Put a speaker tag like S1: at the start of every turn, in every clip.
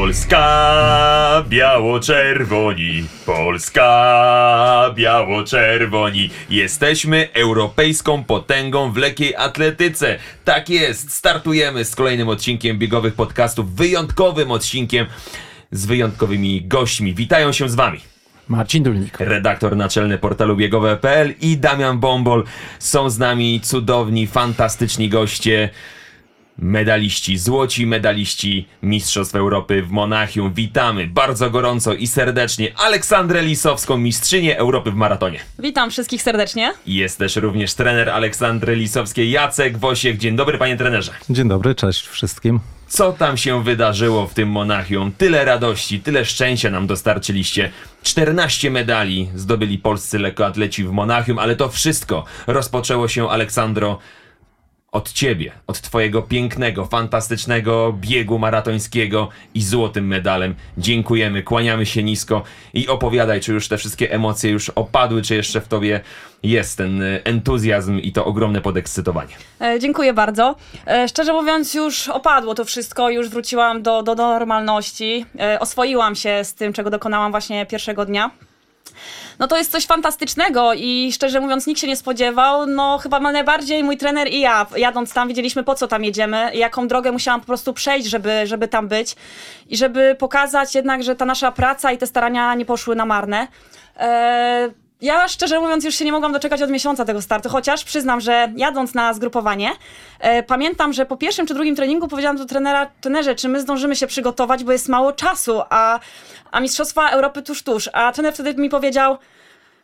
S1: Polska biało-czerwoni, Polska biało-czerwoni. Jesteśmy europejską potęgą w lekkiej atletyce. Tak jest, startujemy z kolejnym odcinkiem biegowych podcastów, wyjątkowym odcinkiem z wyjątkowymi gośćmi. Witają się z wami.
S2: Marcin Dulnik.
S1: Redaktor naczelny portalu biegowe.pl i Damian Bombol. Są z nami cudowni, fantastyczni goście medaliści, złoci medaliści Mistrzostw Europy w Monachium. Witamy bardzo gorąco i serdecznie Aleksandrę Lisowską, mistrzynię Europy w maratonie.
S3: Witam wszystkich serdecznie.
S1: Jest też również trener Aleksandry Lisowskiej, Jacek Wosiek. Dzień dobry, panie trenerze.
S4: Dzień dobry, cześć wszystkim.
S1: Co tam się wydarzyło w tym Monachium? Tyle radości, tyle szczęścia nam dostarczyliście. 14 medali zdobyli polscy lekkoatleci w Monachium, ale to wszystko rozpoczęło się, Aleksandro, od ciebie, od twojego pięknego, fantastycznego biegu maratońskiego i złotym medalem. Dziękujemy, kłaniamy się nisko i opowiadaj, czy już te wszystkie emocje już opadły, czy jeszcze w tobie jest ten y, entuzjazm i to ogromne podekscytowanie.
S3: E, dziękuję bardzo. E, szczerze mówiąc, już opadło to wszystko, już wróciłam do, do, normalności. E, oswoiłam się z tym, czego dokonałam właśnie pierwszego dnia. No to jest coś fantastycznego i szczerze mówiąc nikt się nie spodziewał. No chyba najbardziej mój trener i ja, jadąc tam, wiedzieliśmy po co tam jedziemy, jaką drogę musiałam po prostu przejść, żeby, żeby tam być i żeby pokazać jednak, że ta nasza praca i te starania nie poszły na marne. E, ja szczerze mówiąc już się nie mogłam doczekać od miesiąca tego startu, chociaż przyznam, że jadąc na zgrupowanie, e, pamiętam, że po pierwszym czy drugim treningu powiedziałam do trenera, trenerze, czy my zdążymy się przygotować, bo jest mało czasu, a, a Mistrzostwa Europy tuż, tuż. A trener wtedy mi powiedział,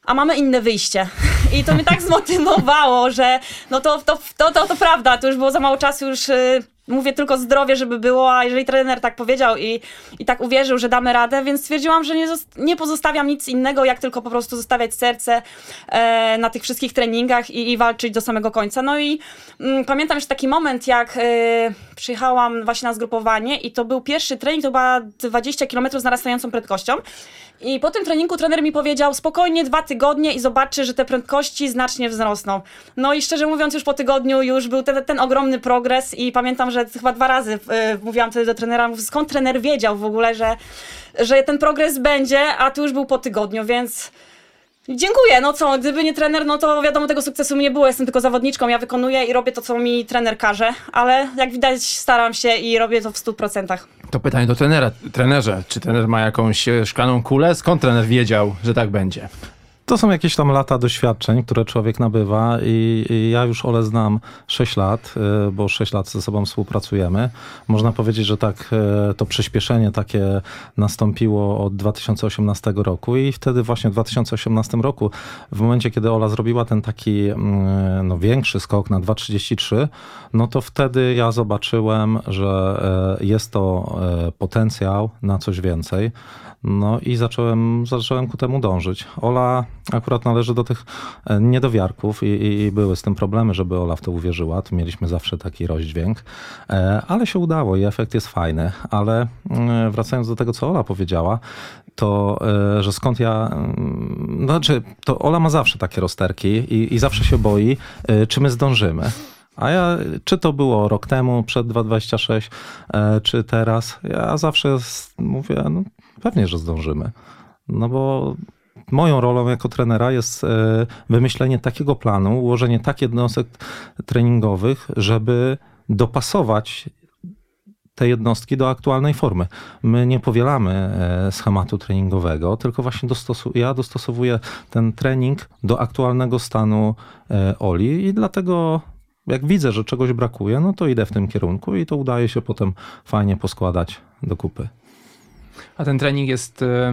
S3: a mamy inne wyjście. I to mnie tak zmotywowało, że no to, to, to, to, to prawda, to już było za mało czasu, już y, mówię tylko zdrowie, żeby było, a jeżeli trener tak powiedział i, i tak uwierzył, że damy radę, więc stwierdziłam, że nie, nie pozostawiam nic innego, jak tylko po prostu zostawiać serce e, na tych wszystkich treningach i, i walczyć do samego końca. No i mm, pamiętam jeszcze taki moment, jak e, przyjechałam właśnie na zgrupowanie i to był pierwszy trening, to była 20 km z narastającą prędkością. I po tym treningu trener mi powiedział, spokojnie dwa tygodnie i zobaczy, że te prędkości znacznie wzrosną. No i szczerze mówiąc, już po tygodniu już był ten, ten ogromny progres i pamiętam, że chyba dwa razy y, mówiłam wtedy do trenera, skąd trener wiedział w ogóle, że, że ten progres będzie, a tu już był po tygodniu, więc... Dziękuję, no co, gdyby nie trener, no to wiadomo, tego sukcesu mi nie było, jestem tylko zawodniczką, ja wykonuję i robię to, co mi trener każe, ale jak widać staram się i robię to w 100%.
S2: To pytanie do trenera. Trenerze, czy trener ma jakąś e, szklaną kulę? Skąd trener wiedział, że tak będzie?
S4: To są jakieś tam lata doświadczeń, które człowiek nabywa i, i ja już Ole znam 6 lat, y, bo 6 lat ze sobą współpracujemy. Można powiedzieć, że tak y, to przyspieszenie takie nastąpiło od 2018 roku i wtedy właśnie w 2018 roku, w momencie kiedy Ola zrobiła ten taki mm, no, większy skok na 2,33, no to wtedy ja zobaczyłem, że y, jest to potencjał na coś więcej. No i zacząłem, zacząłem ku temu dążyć. Ola akurat należy do tych e, niedowiarków i, i, i były z tym problemy, żeby Ola w to uwierzyła. Tu mieliśmy zawsze taki rozdźwięk, e, ale się udało i efekt jest fajny. Ale mm, wracając do tego, co Ola powiedziała, to, e, że skąd ja, mm, znaczy, to Ola ma zawsze takie rozterki i, i zawsze się boi, czy my zdążymy. A ja, czy to było rok temu, przed 2.26, e, czy teraz, ja zawsze mówię, no pewnie, że zdążymy. No bo moją rolą jako trenera jest e, wymyślenie takiego planu, ułożenie tak jednostek treningowych, żeby dopasować te jednostki do aktualnej formy. My nie powielamy e, schematu treningowego, tylko właśnie dostosu- ja dostosowuję ten trening do aktualnego stanu e, Oli i dlatego jak widzę, że czegoś brakuje, no to idę w tym kierunku i to udaje się potem fajnie poskładać do kupy.
S2: A ten trening jest, e, e,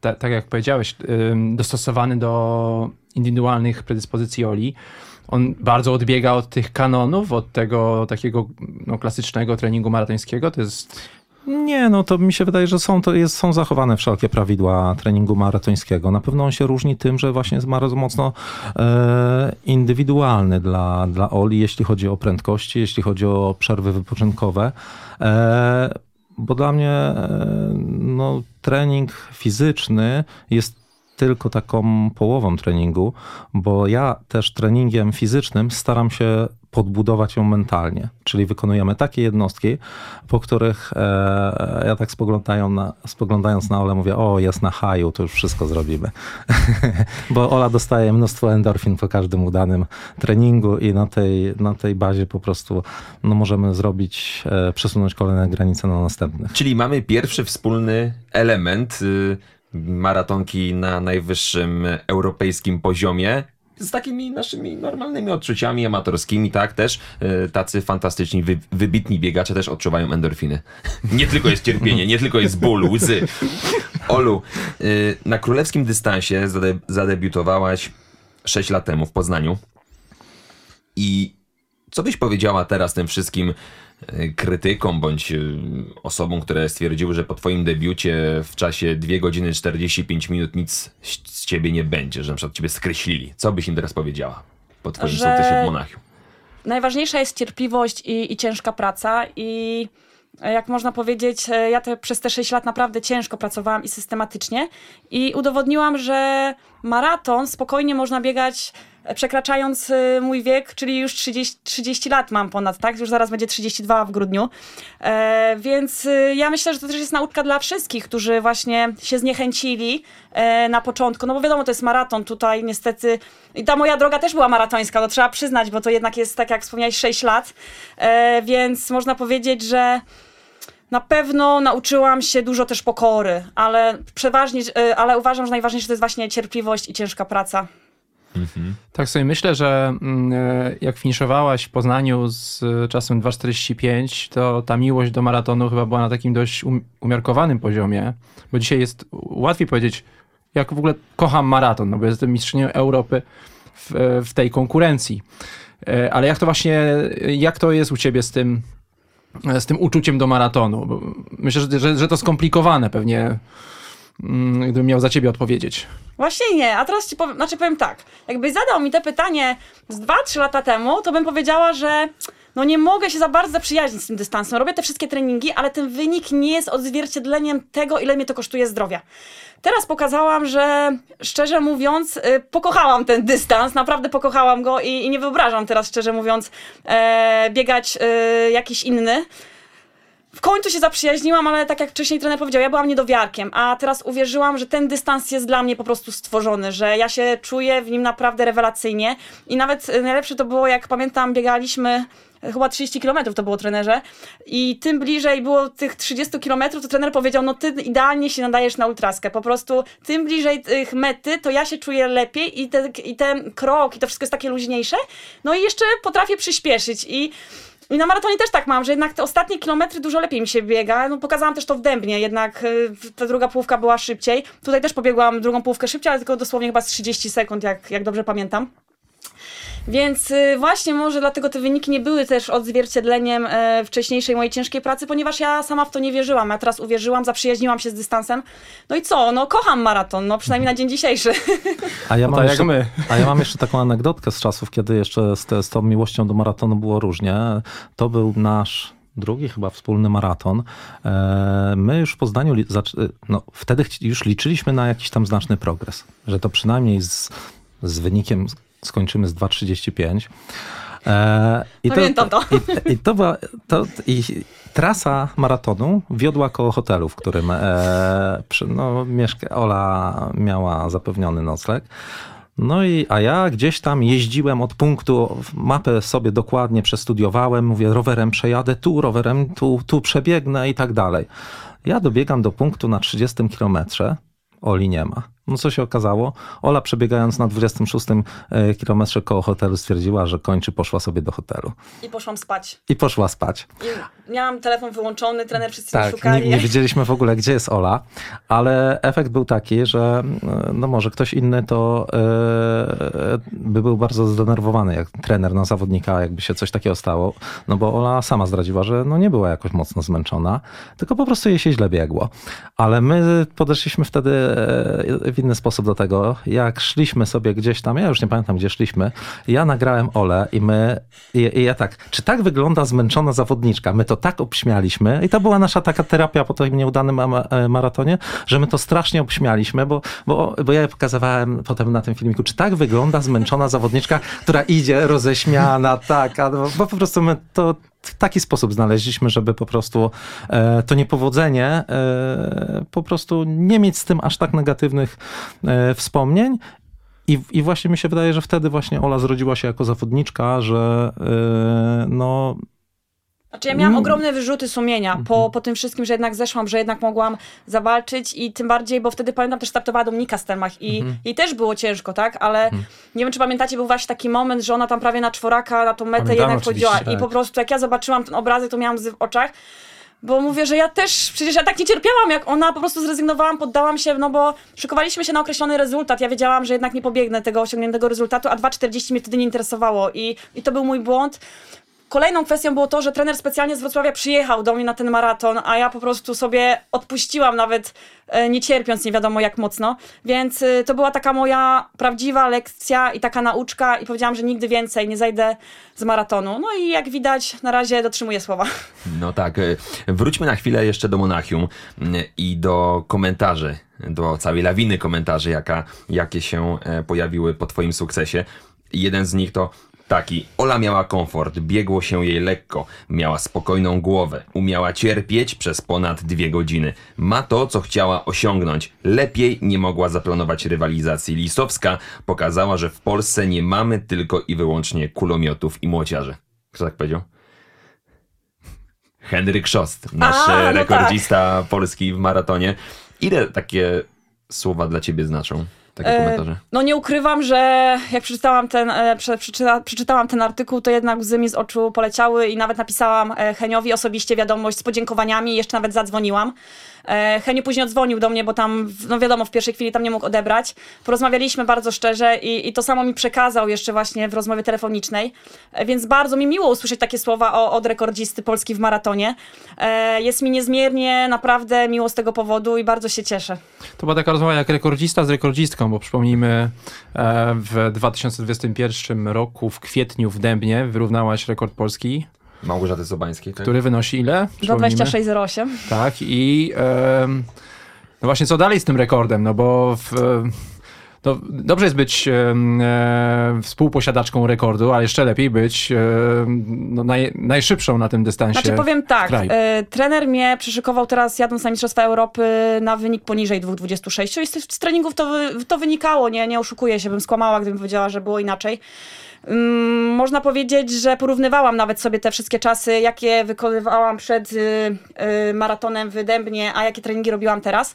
S2: ta- tak jak powiedziałeś, dostosowany do indywidualnych predyspozycji Oli. On bardzo odbiega od tych kanonów, od tego takiego no, klasycznego treningu maratońskiego. To jest
S4: Nie, no to mi się wydaje, że są, to jest, są zachowane wszelkie prawidła treningu maratońskiego. Na pewno on się różni tym, że właśnie jest bardzo mocno e, indywidualny dla, dla Oli, jeśli chodzi o prędkości, jeśli chodzi o przerwy wypoczynkowe. E, bo dla mnie e, no, trening fizyczny jest tylko taką połową treningu, bo ja też treningiem fizycznym staram się podbudować ją mentalnie. Czyli wykonujemy takie jednostki, po których e, ja tak na, spoglądając na Olę mówię, o jest na haju, to już wszystko zrobimy. bo Ola dostaje mnóstwo endorfin po każdym udanym treningu i na tej, na tej bazie po prostu no, możemy zrobić, e, przesunąć kolejne granice na następnych.
S1: Czyli mamy pierwszy wspólny element y, maratonki na najwyższym europejskim poziomie. Z takimi naszymi normalnymi odczuciami amatorskimi, tak, też y, tacy fantastyczni, wy, wybitni biegacze też odczuwają endorfiny. nie tylko jest cierpienie, nie tylko jest ból, łzy. Olu, y, na królewskim dystansie zade, zadebiutowałaś 6 lat temu w Poznaniu. I co byś powiedziała teraz tym wszystkim e, krytykom bądź e, osobom, które stwierdziły, że po twoim debiucie w czasie 2 godziny 45 minut nic z ciebie nie będzie, że na przykład ciebie skreślili. Co byś im teraz powiedziała po twoim
S3: Że-
S1: sukcesie w Monachium?
S3: Najważniejsza jest cierpliwość i, i ciężka praca i e, jak można powiedzieć, e, ja te, przez te 6 lat naprawdę ciężko pracowałam i systematycznie i udowodniłam, że maraton spokojnie można biegać przekraczając e, mój wiek, czyli już 30, 30 lat mam ponad, tak? Już zaraz będzie 32 w grudniu. E, więc e, ja myślę, że to też jest nauka dla wszystkich, którzy właśnie się zniechęcili e, na początku. No bo wiadomo, to jest maraton tutaj niestety. I ta moja droga też była maratońska, to trzeba przyznać, bo to jednak jest, tak jak wspomniałeś, 6 lat. E, więc można powiedzieć, że na pewno nauczyłam się dużo też pokory, ale przeważnie, ale uważam, że najważniejsze to jest właśnie cierpliwość i ciężka praca.
S2: Tak sobie myślę, że mm, e, jak finiszowałaś w Poznaniu z e, czasem 2.45, to ta miłość do maratonu chyba była na takim dość um- umiarkowanym poziomie, bo dzisiaj jest łatwiej powiedzieć, jak w ogóle kocham maraton, no bo jestem mistrzynią Europy w, e, w tej konkurencji. Ale jak to właśnie, jak to jest u ciebie z tym, z tym uczuciem do maratonu? Myślę, że, że, że to skomplikowane pewnie, gdybym miał za ciebie odpowiedzieć.
S3: Właśnie nie, a teraz ci powiem, znaczy powiem tak, jakbyś zadał mi to pytanie z 2-3 lata temu, to bym powiedziała, że no nie mogę się za bardzo zaprzyjaźnić z tym dystansem. Robię te wszystkie treningi, ale ten wynik nie jest odzwierciedleniem tego, ile mnie to kosztuje zdrowia. Teraz pokazałam, że szczerze mówiąc, y, pokochałam ten dystans, naprawdę pokochałam go i, i nie wyobrażam teraz, szczerze mówiąc, e, biegać e, jakiś inny. W końcu się zaprzyjaźniłam, ale tak jak wcześniej trener powiedział, ja byłam niedowiarkiem, a teraz uwierzyłam, że ten dystans jest dla mnie po prostu stworzony, że ja się czuję w nim naprawdę rewelacyjnie. I nawet y, najlepsze to było, jak pamiętam, biegaliśmy y, chyba 30 km to było trenerze. I tym bliżej było tych 30 km, to trener powiedział, no ty idealnie się nadajesz na ultraskę, po prostu tym bliżej tych mety, to ja się czuję lepiej i, te, i ten krok i to wszystko jest takie luźniejsze, no i jeszcze potrafię przyspieszyć i i na maratonie też tak mam, że jednak te ostatnie kilometry dużo lepiej mi się biega. No, pokazałam też to w Dębnie, jednak y, ta druga połówka była szybciej. Tutaj też pobiegłam drugą połówkę szybciej, ale tylko dosłownie chyba z 30 sekund, jak, jak dobrze pamiętam. Więc y, właśnie może dlatego te wyniki nie były też odzwierciedleniem e, wcześniejszej mojej ciężkiej pracy, ponieważ ja sama w to nie wierzyłam. Ja teraz uwierzyłam, zaprzyjaźniłam się z dystansem. No i co? No kocham maraton, no przynajmniej na dzień dzisiejszy.
S4: A ja,
S2: No
S4: mam
S2: tak jak
S4: jeszcze,
S2: my.
S4: a ja mam jeszcze taką anegdotkę z czasów, kiedy jeszcze z, te, z tą miłością do maratonu było różnie. To był nasz drugi chyba wspólny maraton. E, My już w Poznaniu, zac- no, wtedy już liczyliśmy na jakiś tam znaczny progres, że to przynajmniej z, z wynikiem skończymy z 2,35. E, I
S3: Pamiętam to.
S4: I, i to była, to, i trasa maratonu wiodła koło hotelu, w którym e, przy, no, mieszka, Ola miała zapewniony nocleg. No i, a ja gdzieś tam jeździłem od punktu, mapę sobie dokładnie przestudiowałem, mówię, rowerem przejadę tu, rowerem tu, tu przebiegnę i tak dalej. Ja dobiegam do punktu na 30 kilometrze, Oli nie ma. No co się okazało? Ola przebiegając na 26 e, kilometrze koło hotelu stwierdziła, że kończy, poszła sobie do hotelu.
S3: I poszłam spać.
S4: I poszła spać.
S3: Miałam telefon wyłączony, trener wszyscy
S4: Tak,
S3: szukali.
S4: nie, nie wiedzieliśmy w ogóle, gdzie jest Ola, ale efekt był taki, że e, no może ktoś inny to e, by był bardzo zdenerwowany, jak trener na zawodnika, jakby się coś takiego stało, no bo Ola sama zdradziła, że no nie była jakoś mocno zmęczona, tylko po prostu jej się źle biegło. Ale my podeszliśmy wtedy w inny sposób do tego. Jak szliśmy sobie gdzieś tam, ja już nie pamiętam, gdzie szliśmy, ja nagrałem Ole i my, i, i ja tak, czy tak wygląda zmęczona zawodniczka? My to tak obśmialiśmy i to była nasza taka terapia po tym nieudanym e, maratonie, że my to strasznie obśmialiśmy, bo, bo, bo ja pokazywałem potem na tym filmiku, czy tak wygląda zmęczona zawodniczka, która idzie roześmiana, tak, a, bo po prostu my to w taki sposób znaleźliśmy, żeby po prostu e, to niepowodzenie e, po prostu nie mieć z tym aż tak negatywnych e, wspomnień. I, I właśnie mi się wydaje, że wtedy właśnie Ola zrodziła się jako zawodniczka, że e, no,
S3: Znaczy ja miałam
S4: Mm.
S3: ogromne wyrzuty sumienia po, po tym wszystkim, że jednak zeszłam, że jednak mogłam zawalczyć i tym bardziej, bo wtedy pamiętam też startowała Dominika Stelmach i jej też było ciężko, tak? Ale nie wiem, czy pamiętacie, był właśnie taki moment, że ona tam prawie na czworaka, na tą metę
S2: Pamiętam,
S3: jednak chodziła
S2: oczywiście,
S3: i
S2: tak.
S3: po prostu jak ja zobaczyłam ten obrazek, to miałam łzy w oczach. Bo mówię, że ja też, przecież ja tak nie cierpiałam jak ona, po prostu zrezygnowałam, poddałam się, no bo szykowaliśmy się na określony rezultat. Ja wiedziałam, że jednak nie pobiegnę tego osiągniętego rezultatu, a 2,40 mnie wtedy nie interesowało i, i to był mój błąd. Kolejną kwestią było to, że trener specjalnie z Wrocławia przyjechał do mnie na ten maraton, a ja po prostu sobie odpuściłam nawet e, nie cierpiąc nie wiadomo jak mocno. Więc e, to była taka moja prawdziwa lekcja i taka nauczka i powiedziałam, że nigdy więcej nie zajdę z maratonu. No i jak widać na razie dotrzymuję słowa.
S1: No tak, e, wróćmy na chwilę jeszcze do Monachium mm, i do komentarzy, do całej lawiny komentarzy, jaka, jakie się pojawiły po twoim sukcesie. Jeden z nich to taki, Ola miała komfort, biegło się jej lekko, miała spokojną głowę, umiała cierpieć przez ponad dwie godziny. Ma to, co chciała osiągnąć. Lepiej nie mogła zaplanować rywalizacji. Lisowska pokazała, że w Polsce nie mamy tylko i wyłącznie kulomiotów i młociarzy. Kto tak powiedział? Henryk Szost, nasz
S3: A, no
S1: rekordzista polski w maratonie. Ile takie słowa dla ciebie znaczą? Takie komentarze?
S3: No nie ukrywam, że jak przeczytałam ten, e, prze, przeczyta, przeczytałam ten artykuł, to jednak łzy mi z oczu poleciały i nawet napisałam e, Heniowi osobiście wiadomość z podziękowaniami, jeszcze nawet zadzwoniłam. E, Heniu później odzwonił do mnie, bo tam, no wiadomo, w pierwszej chwili tam nie mógł odebrać. Porozmawialiśmy bardzo szczerze i, i to samo mi przekazał jeszcze właśnie w rozmowie telefonicznej, e, więc bardzo mi miło usłyszeć takie słowa o, od rekordzisty Polski w maratonie. E, Jest mi niezmiernie naprawdę miło z tego powodu i bardzo się cieszę.
S2: To była taka rozmowa jak rekordzista z rekordzistką, bo przypomnijmy, e, w 2021 roku w kwietniu w Dębnie wyrównałaś rekord polski,
S1: Małgorzaty Sobańskiej, tak?
S2: który wynosi ile?
S3: Do
S2: Przypomnijmy.
S3: 26.08.
S2: Tak, i no właśnie co dalej z tym rekordem, no bo w, no, dobrze jest być e, współposiadaczką rekordu, ale jeszcze lepiej być no, naj, najszybszą na tym dystansie.
S3: Znaczy powiem tak, e, trener mnie przyszykował teraz jadąc na Mistrzostwa Europy na wynik poniżej 2,26 i z, z treningów to, to wynikało, nie, nie oszukuję się, bym skłamała, gdybym powiedziała, że było inaczej. Ym, można powiedzieć, że porównywałam nawet sobie te wszystkie czasy, jakie wykonywałam przed y, y, maratonem w Dębnie, a jakie treningi robiłam teraz.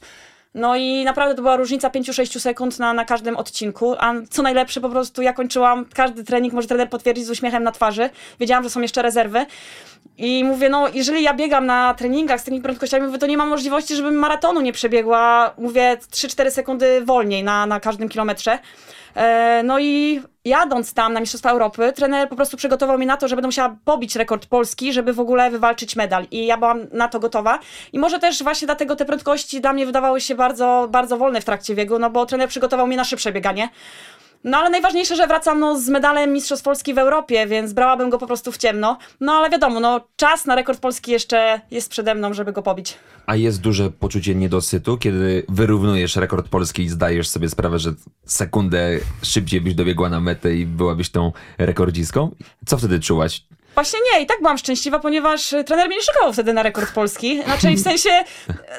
S3: No i naprawdę to była różnica 5-6 sekund na, na każdym odcinku, a co najlepsze po prostu ja kończyłam każdy trening, może trener potwierdzić z uśmiechem na twarzy. Wiedziałam, że są jeszcze rezerwy i mówię, no jeżeli ja biegam na treningach z tymi prędkościami, mówię, to nie mam możliwości, żebym maratonu nie przebiegła, mówię 3-4 sekundy wolniej na, na każdym kilometrze. E, No i jadąc tam na Mistrzostwa Europy, trener po prostu przygotował mnie na to, że będę musiała pobić rekord polski, żeby w ogóle wywalczyć medal. I ja byłam na to gotowa. I może też właśnie dlatego te prędkości dla mnie wydawały się bardzo, bardzo wolne w trakcie biegu, no bo trener przygotował mnie na szybsze bieganie. No ale najważniejsze, że wracam no, z medalem Mistrzostw Polski w Europie, więc brałabym go po prostu w ciemno. No ale wiadomo, no czas na rekord polski jeszcze jest przede mną, żeby go pobić.
S1: A jest duże poczucie niedosytu, kiedy wyrównujesz rekord polski i zdajesz sobie sprawę, że sekundę szybciej byś dobiegła na metę i byłabyś tą rekordzistką? Co wtedy czułaś?
S3: Właśnie nie, i tak byłam szczęśliwa, ponieważ e, trener mnie nie szykował wtedy na rekord polski. Znaczy w sensie e,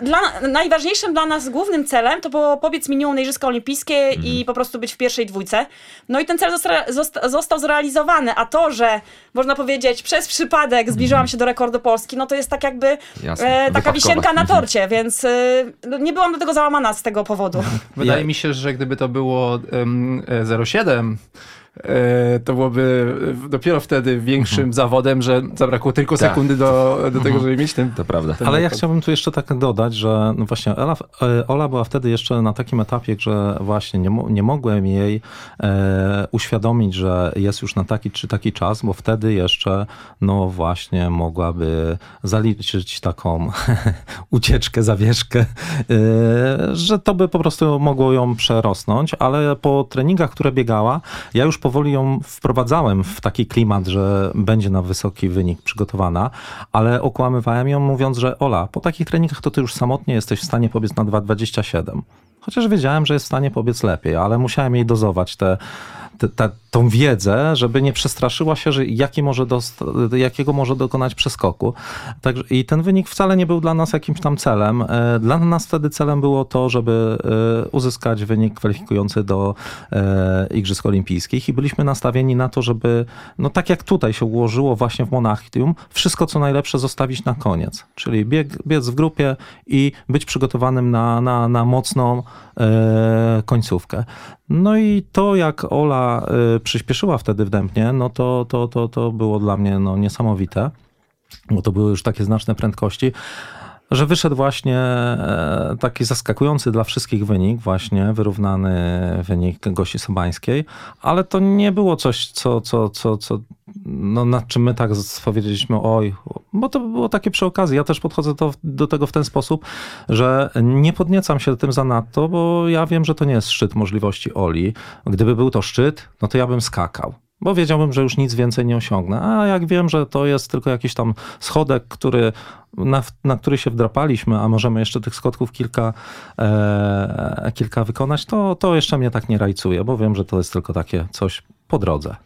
S3: dla, najważniejszym dla nas głównym celem to było pobiec minimum na Igrzyska Olimpijskie i po prostu być w pierwszej dwójce. No i ten cel został, zosta- został zrealizowany, a to, że można powiedzieć przez przypadek zbliżyłam się do rekordu Polski, no to jest tak jakby e, taka wisienka na torcie, więc e, no, nie byłam do tego załamana z tego powodu.
S2: Wydaje
S1: Ja-
S2: mi się, że gdyby to było um, 07, e, to byłoby dopiero wtedy większym zawodem, że zabrakło tylko
S1: Tak.
S2: sekundy do, do tego, żeby mieć ten.
S1: To prawda.
S2: ten
S4: Ale ja chciałbym tu jeszcze tak dodać, że no właśnie Ola, e, Ola była wtedy jeszcze na takim etapie, że właśnie nie, nie mogłem jej e, uświadomić, że jest już na taki czy taki czas, bo wtedy jeszcze no właśnie mogłaby zaliczyć taką ucieczkę, zawieszkę, e, że to by po prostu mogło ją przerosnąć, ale po treningach, które biegała, ja już powoli ją wprowadzałem w taki klimat, że będzie na wysoki wynik przygotowana, ale okłamywałem ją mówiąc, że Ola, po takich treningach to ty już samotnie jesteś w stanie pobiec na 2,27. Chociaż wiedziałem, że jest w stanie pobiec lepiej, ale musiałem jej dozować te, te, tą wiedzę, żeby nie przestraszyła się, że jaki może jakiego może dokonać przeskoku. Także, I ten wynik wcale nie był dla nas jakimś tam celem. E, Dla nas wtedy celem było to, żeby e, uzyskać wynik kwalifikujący do e, Igrzysk Olimpijskich i byliśmy nastawieni na to, żeby, no tak jak tutaj się ułożyło właśnie w Monachium, wszystko co najlepsze zostawić na koniec. Czyli bieg, biec w grupie i być przygotowanym na, na, na mocną końcówkę. No i to, jak Ola e, przyspieszyła wtedy wdępnie, no to, to, to, to było dla mnie no, niesamowite, bo to były już takie znaczne prędkości że wyszedł właśnie e, taki zaskakujący dla wszystkich wynik, właśnie wyrównany wynik Gosi Sobańskiej, ale to nie było coś, co, co, co, co no, nad czym my tak powiedzieliśmy, oj, bo to było takie przy okazji. Ja też podchodzę do, do tego w ten sposób, że nie podniecam się tym zanadto, bo ja wiem, że to nie jest szczyt możliwości Oli. Gdyby był to szczyt, no to ja bym skakał. Bo wiedziałbym, że już nic więcej nie osiągnę. A jak wiem, że to jest tylko jakiś tam schodek, który, na, na który się wdrapaliśmy, a możemy jeszcze tych schodków kilka, e, kilka wykonać, to, to jeszcze mnie tak nie rajcuje, bo wiem, że to jest tylko takie coś po drodze.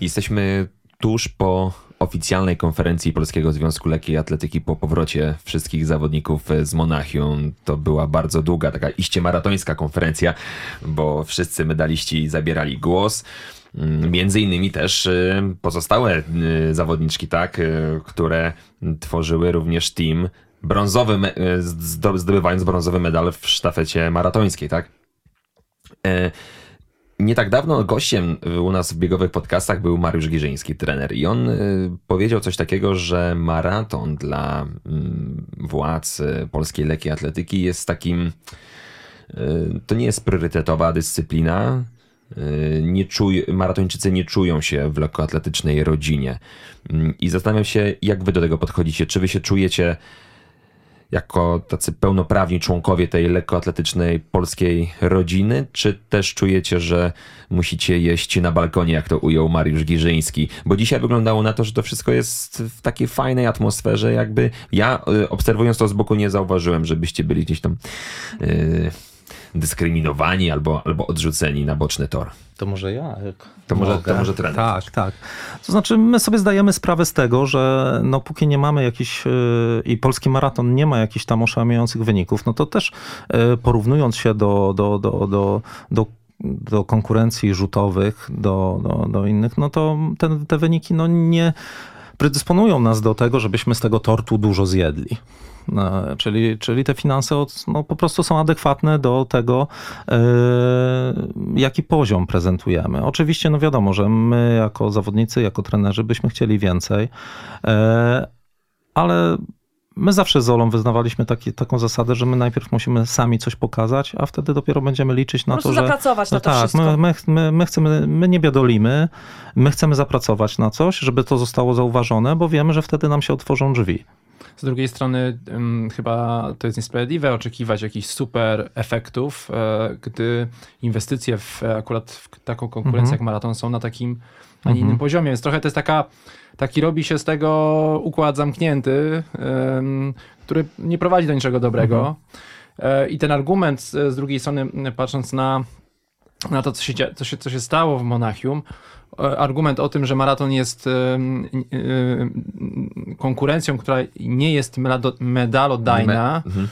S1: Jesteśmy tuż po oficjalnej konferencji Polskiego Związku Lekkiej Atletyki po powrocie wszystkich zawodników z Monachium. To była bardzo długa, taka iście maratońska konferencja, bo wszyscy medaliści zabierali głos. Mm, Między innymi też y, pozostałe y, zawodniczki, tak, które tworzyły również team brązowy, zdobywając brązowy medal w sztafecie maratońskiej, tak? Nie tak dawno gościem u nas w biegowych podcastach był Mariusz Gierzyński, trener, i on y, powiedział coś takiego, że maraton dla mm, władz y, polskiej lekkiej atletyki jest takim. y, To nie jest priorytetowa dyscyplina. Nie czuj, maratończycy nie czują się w lekkoatletycznej rodzinie. Mm, I zastanawiam się, jak wy do tego podchodzicie. Czy wy się czujecie jako tacy pełnoprawni członkowie tej lekkoatletycznej polskiej rodziny, czy też czujecie, że musicie jeść na balkonie, jak to ujął Mariusz Giżyński? Bo dzisiaj wyglądało na to, że to wszystko jest w takiej fajnej atmosferze, jakby ja y, obserwując to z boku nie zauważyłem, żebyście byli gdzieś tam y, dyskryminowani albo, albo odrzuceni na boczny tor.
S4: To może ja.
S1: To może- to może trener.
S4: Tak, tak. To znaczy, my sobie zdajemy sprawę z tego, że no, póki nie mamy jakiś yy, i polski maraton nie ma jakichś tam oszałamiających wyników, no to też yy, porównując się do, do, do, do, do do konkurencji rzutowych, do, do, do innych, no to ten, te wyniki no nie predysponują nas do tego, żebyśmy z tego tortu dużo zjedli. No, czyli, czyli te finanse od, no, po prostu są adekwatne do tego, yy, jaki poziom prezentujemy. Oczywiście, no wiadomo, że my jako zawodnicy, jako trenerzy byśmy chcieli więcej, yy, ale my zawsze z Olą wyznawaliśmy taki, taką zasadę, że my najpierw musimy sami coś pokazać, a wtedy dopiero będziemy liczyć na to, że...
S3: zapracować na to
S4: tak,
S3: wszystko.
S4: my, my, my, my chcemy, my nie biadolimy, my chcemy zapracować na coś, żeby to zostało zauważone, bo wiemy, że wtedy nam się otworzą drzwi.
S2: Z drugiej strony chyba to jest niesprawiedliwe oczekiwać jakichś super efektów, e, gdy inwestycje w, e, akurat w taką konkurencję
S4: Mhm.
S2: jak maraton są na takim, a nie innym poziomie. Więc trochę to jest taka, taki robi się z tego układ zamknięty, który nie prowadzi do niczego dobrego. E, I ten argument z, z drugiej strony, patrząc na na to, co się, co się, co się stało w Monachium, e, argument o tym, że maraton jest konkurencją, która nie jest medalodajna,
S1: Me- mhm.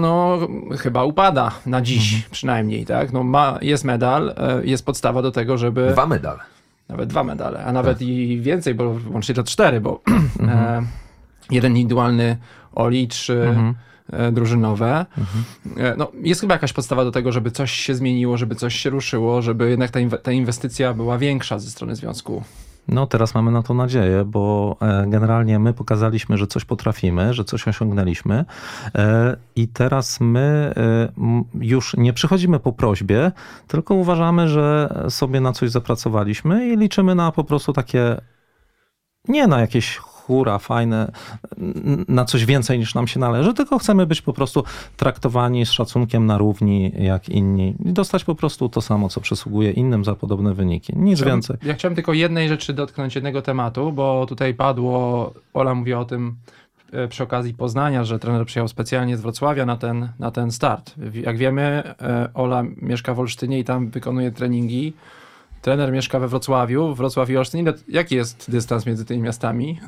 S2: no chyba upada na dziś przynajmniej, tak? No ma, jest medal, e, jest podstawa do tego, żeby...
S1: Dwa medale.
S2: Nawet dwa medale, a nawet i więcej, bo łącznie to cztery, bo e, jeden indywidualny Oli, trzy e, drużynowe. E, no, jest chyba jakaś podstawa do tego, żeby coś się zmieniło, żeby coś się ruszyło, żeby jednak ta, inwe- ta inwestycja była większa ze strony związku.
S4: No teraz mamy na to nadzieję, bo e, generalnie my pokazaliśmy, że coś potrafimy, że coś osiągnęliśmy e, i teraz my e, już nie przychodzimy po prośbie, tylko uważamy, że sobie na coś zapracowaliśmy i liczymy na po prostu takie, nie na jakieś hura, fajne, na coś więcej niż nam się należy, tylko chcemy być po prostu traktowani z szacunkiem na równi jak inni i dostać po prostu to samo, co przysługuje innym za podobne wyniki. Nic
S2: Chciałbym-
S4: więcej.
S2: Ja chciałem tylko jednej rzeczy dotknąć, jednego tematu, bo tutaj padło, Ola mówiła o tym e, przy okazji Poznania, że trener przyjechał specjalnie z Wrocławia na ten, na ten start. Jak wiemy, e, Ola mieszka w Olsztynie i tam wykonuje treningi. Trener mieszka we Wrocławiu, Wrocław i Olsztyn. Jaki jest dystans między tymi miastami?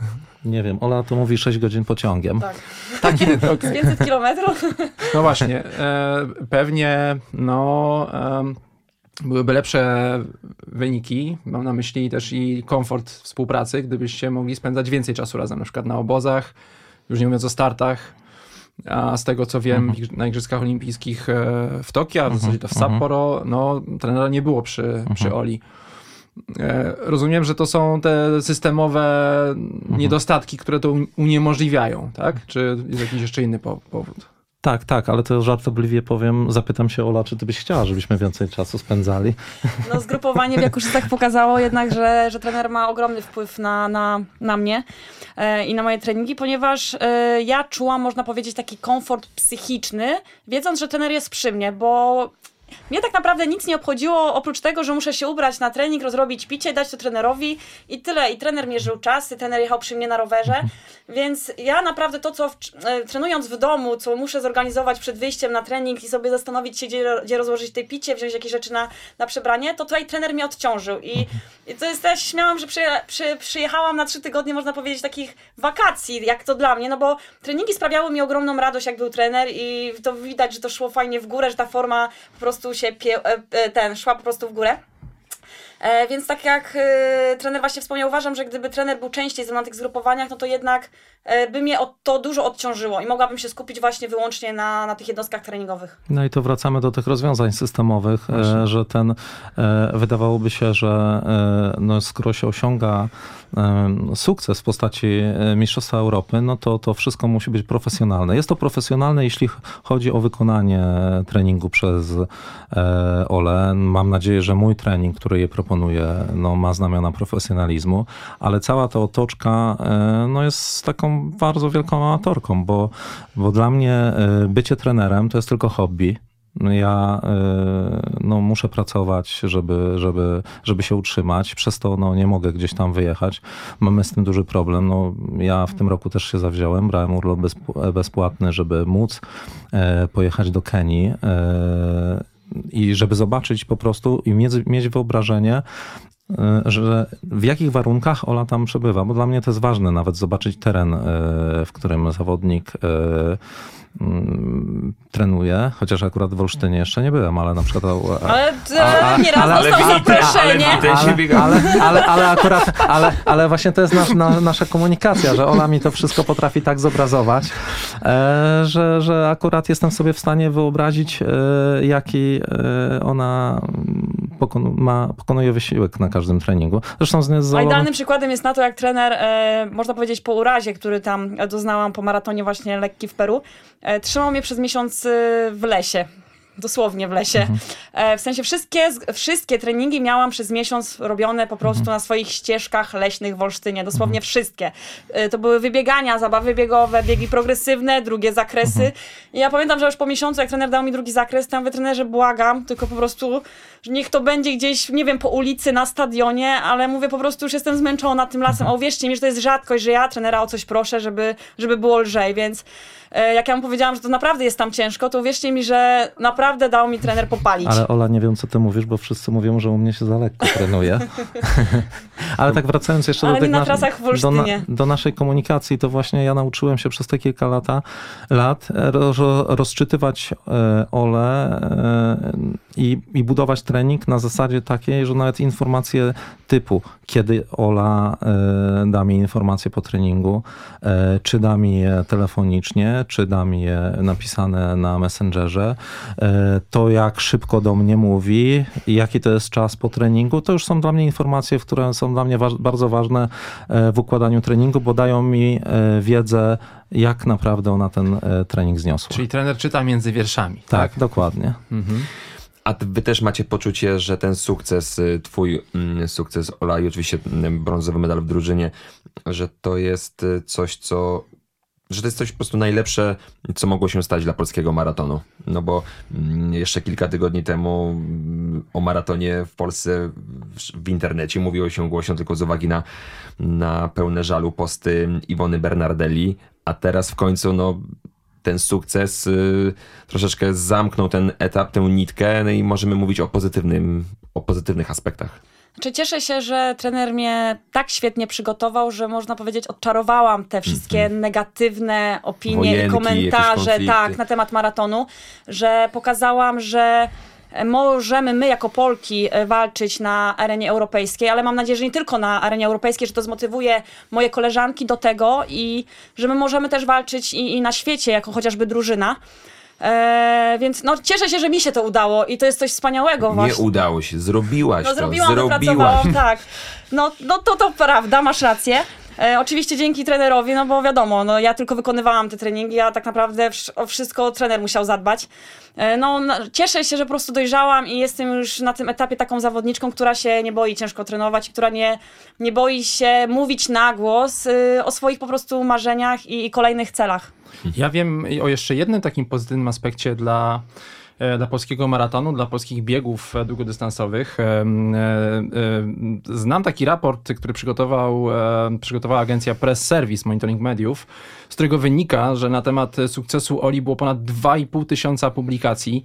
S4: Nie wiem, Ola to mówi 6 godzin pociągiem.
S3: Tak.
S2: Taki,
S3: Z
S2: okej.
S3: 500 kilometrów.
S2: No właśnie, e, pewnie no, em, byłyby lepsze wyniki, mam na myśli też i komfort współpracy, gdybyście mogli spędzać więcej czasu razem, na przykład na obozach, już nie mówiąc o startach, a z tego co wiem na Igrzyskach Olimpijskich e, w Tokio, a w zasadzie to w Sapporo, no trenera nie było przy, przy Oli. E, Rozumiem, że to są te systemowe niedostatki, które to un- uniemożliwiają, tak? Czy jest jakiś jeszcze inny po- powód?
S4: Tak, tak, ale to żartobliwie powiem, zapytam się Ola, czy ty byś chciała, żebyśmy więcej czasu spędzali.
S3: No zgrupowanie w Jakuszicach pokazało jednak, że, że trener ma ogromny wpływ na, na, na mnie e, i na moje treningi, ponieważ e, ja czułam, można powiedzieć, taki komfort psychiczny, wiedząc, że trener jest przy mnie, bo mnie tak naprawdę nic nie obchodziło, oprócz tego, że muszę się ubrać na trening, rozrobić picie, dać to trenerowi i tyle. I trener mierzył czasy, trener jechał przy mnie na rowerze, więc ja naprawdę to, co w, e, trenując w domu, co muszę zorganizować przed wyjściem na trening i sobie zastanowić się, gdzie, gdzie rozłożyć te picie, wziąć jakieś rzeczy na, na przebranie, to tutaj trener mnie odciążył. I, i to jest też, śmiałam, że przyje, przy, przyjechałam na trzy tygodnie, można powiedzieć, takich wakacji, jak to dla mnie, no bo treningi sprawiały mi ogromną radość, jak był trener i to widać, że to szło fajnie w górę, że ta forma po prostu się pie, e, e, ten, szła po prostu w górę. E, więc tak jak trener właśnie wspomniał, uważam, że gdyby trener był częściej ze mną na tych zgrupowaniach, no to jednak by mnie to dużo odciążyło i mogłabym się skupić właśnie wyłącznie na, na tych jednostkach treningowych.
S4: No i to wracamy do tych rozwiązań systemowych, e, że ten, e, wydawałoby się, że e, no, skoro się osiąga e, sukces w postaci e, Mistrzostwa Europy, no to to wszystko musi być profesjonalne. Jest to profesjonalne, jeśli ch- chodzi o wykonanie treningu przez e, Ole. Mam nadzieję, że mój trening, który je proponuję, no, ma znamiona profesjonalizmu, ale cała ta otoczka e, no, jest taką bardzo wielką amatorką, bo, bo dla mnie e, bycie trenerem to jest tylko hobby. Ja e, no, muszę pracować, żeby, żeby, żeby się utrzymać. Przez to no, nie mogę gdzieś tam wyjechać. Mamy z tym duży problem. No, ja w tym roku też się zawziąłem. Brałem urlop bezp- bezpłatny, żeby móc e, pojechać do Kenii. E, i żeby zobaczyć po prostu i mieć, mieć wyobrażenie, że w jakich warunkach Ola tam przebywa, bo dla mnie to jest ważne nawet zobaczyć teren, e, w którym zawodnik e, mm, trenuje, chociaż akurat w Olsztynie jeszcze nie byłem, ale na przykład...
S3: Ale e, nieraz
S4: ale-
S3: dostał zaproszenie.
S4: akurat, ale, ale właśnie to jest nasz, na, nasza komunikacja, że Ola mi to wszystko potrafi tak zobrazować, e, że, że akurat jestem sobie w stanie wyobrazić, e, jaki e, ona pokon, ma, pokonuje wysiłek na każdym treningu. Zresztą z, Olą-
S3: idealnym przykładem jest na to, jak trener, e, można powiedzieć po urazie, który tam doznałam po maratonie właśnie lekki w Peru, e, trzymał mnie przez miesiąc e, w lesie. Dosłownie w lesie. E, w sensie wszystkie, wszystkie treningi miałam przez miesiąc robione po prostu na swoich ścieżkach leśnych w Olsztynie. Dosłownie wszystkie. E, to były wybiegania, zabawy biegowe, biegi progresywne, drugie zakresy. I ja pamiętam, że już po miesiącu, jak trener dał mi drugi zakres, mówię, trenerze, błagam, tylko po prostu, że niech to będzie gdzieś, nie wiem, po ulicy, na stadionie, ale mówię, po prostu już jestem zmęczona tym lasem. A uwierzcie mi, że to jest rzadkość, że ja trenera o coś proszę, żeby, żeby było lżej, więc jak ja mu powiedziałam, że to naprawdę jest tam ciężko, to uwierzcie mi, że naprawdę naprawdę dał mi trener popalić.
S4: Ale Ola, nie wiem co ty mówisz, bo wszyscy mówią, że u mnie się za lekko trenuje. Ale tak wracając jeszcze do, tych
S3: na trasach w
S4: do, na, do naszej komunikacji, to właśnie ja nauczyłem się przez te kilka lata, lat e, ro, ro- rozczytywać e, Ole e, i, i budować trening na zasadzie takiej, że nawet informacje typu, kiedy Ola da mi informacje po treningu, czy da mi je telefonicznie, czy da mi je napisane na Messengerze, to jak szybko do mnie mówi, jaki to jest czas po treningu, to już są dla mnie informacje, które są dla mnie waż, bardzo ważne e, w układaniu treningu, bo dają mi e, wiedzę, jak naprawdę ona ten e, trening zniosła.
S2: Czyli trener czyta między wierszami.
S4: tak, dokładnie.
S2: Mhm.
S1: A ty- wy też macie poczucie, że ten sukces, y, twój mm, sukces Ola i oczywiście mm, brązowy medal w drużynie, że to jest y, coś, co że to jest coś po prostu najlepsze, co mogło się stać dla polskiego maratonu. No bo mm, jeszcze kilka tygodni temu mm, o maratonie w Polsce w- internecie mówiło się głośno tylko z uwagi na, na pełne żalu posty Iwony Bernardelli, a teraz w końcu no, ten sukces y, troszeczkę zamknął ten etap, tę nitkę no i możemy mówić o, pozytywnym, o pozytywnych aspektach.
S3: Czy cieszę się, że trener mnie tak świetnie przygotował, że można powiedzieć, odczarowałam te wszystkie negatywne opinie
S1: Wojenki,
S3: i komentarze tak, na temat maratonu, że pokazałam, że możemy my jako Polki e, walczyć na arenie europejskiej, ale mam nadzieję, że nie tylko na arenie europejskiej, że to zmotywuje moje koleżanki do tego i że my możemy też walczyć i, i na świecie, jako chociażby drużyna. E, więc no, cieszę się, że mi się to udało i to jest coś wspaniałego
S1: Nie
S3: właśnie.
S1: udało się, zrobiłaś
S3: No
S1: to,
S3: zrobiłam,
S1: zrobiłaś.
S3: tak. No, no to to prawda, masz rację. E, oczywiście dzięki trenerowi, no bo wiadomo, no ja tylko wykonywałam te treningi, a tak naprawdę o wszystko trener musiał zadbać. E, no cieszę się, że po prostu dojrzałam i jestem już na tym etapie taką zawodniczką, która się nie boi ciężko trenować, która nie, nie boi się mówić na głos y, o swoich po prostu marzeniach i, i kolejnych celach.
S2: Ja wiem o jeszcze jednym takim pozytywnym aspekcie dla, dla polskiego maratonu, dla polskich biegów e, długodystansowych. E, e, Znam taki raport, który przygotował, e, przygotowała agencja Press Service Monitoring Mediów, z którego wynika, że na temat sukcesu Oli było ponad 2,5 tysiąca publikacji.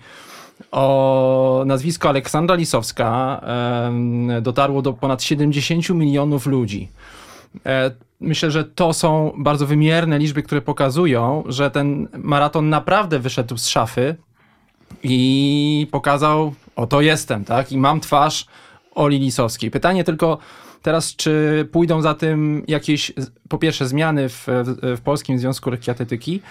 S2: O nazwisko Aleksandra Lisowska dotarło do ponad 70 milionów ludzi. E, Myślę, że to są bardzo wymierne liczby, które pokazują, że ten maraton naprawdę wyszedł z szafy i pokazał, oto jestem, tak? I mam twarz Oli Lisowskiej. Pytanie tylko teraz, czy pójdą za tym jakieś, po pierwsze, zmiany w, w, Polskim Związku Lekkiej Atletyki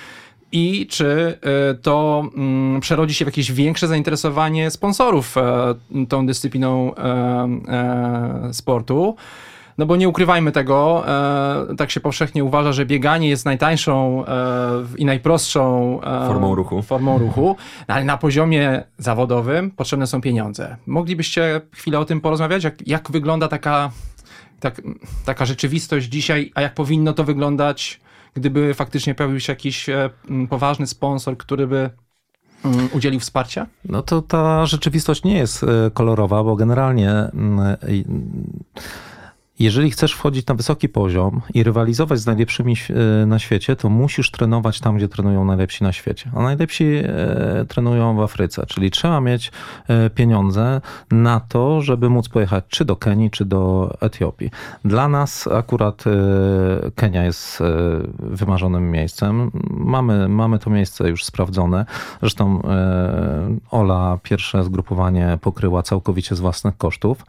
S2: i czy y, to mm, przerodzi się w jakieś większe zainteresowanie sponsorów e, tą dyscypliną e, e, sportu. No bo nie ukrywajmy tego, e, tak się powszechnie uważa, że bieganie jest najtańszą e, i najprostszą e,
S1: Formą ruchu.
S2: formą ruchu, no, ale na poziomie zawodowym potrzebne są pieniądze. Moglibyście chwilę o tym porozmawiać? Jak, jak wygląda taka, tak, taka rzeczywistość dzisiaj, a jak powinno to wyglądać, gdyby faktycznie pojawił się jakiś e, m, poważny sponsor, który by udzielił wsparcia?
S4: No to ta rzeczywistość nie jest e, kolorowa, bo generalnie jeżeli chcesz wchodzić na wysoki poziom i rywalizować z najlepszymi e, na świecie, to musisz trenować tam, gdzie trenują najlepsi na świecie. A najlepsi e, trenują w Afryce, czyli trzeba mieć e, pieniądze na to, żeby móc pojechać czy do Kenii, czy do Etiopii. Dla nas akurat Kenia jest wymarzonym miejscem. Mamy, mamy to miejsce już sprawdzone. Zresztą Ola pierwsze zgrupowanie pokryła całkowicie z własnych kosztów.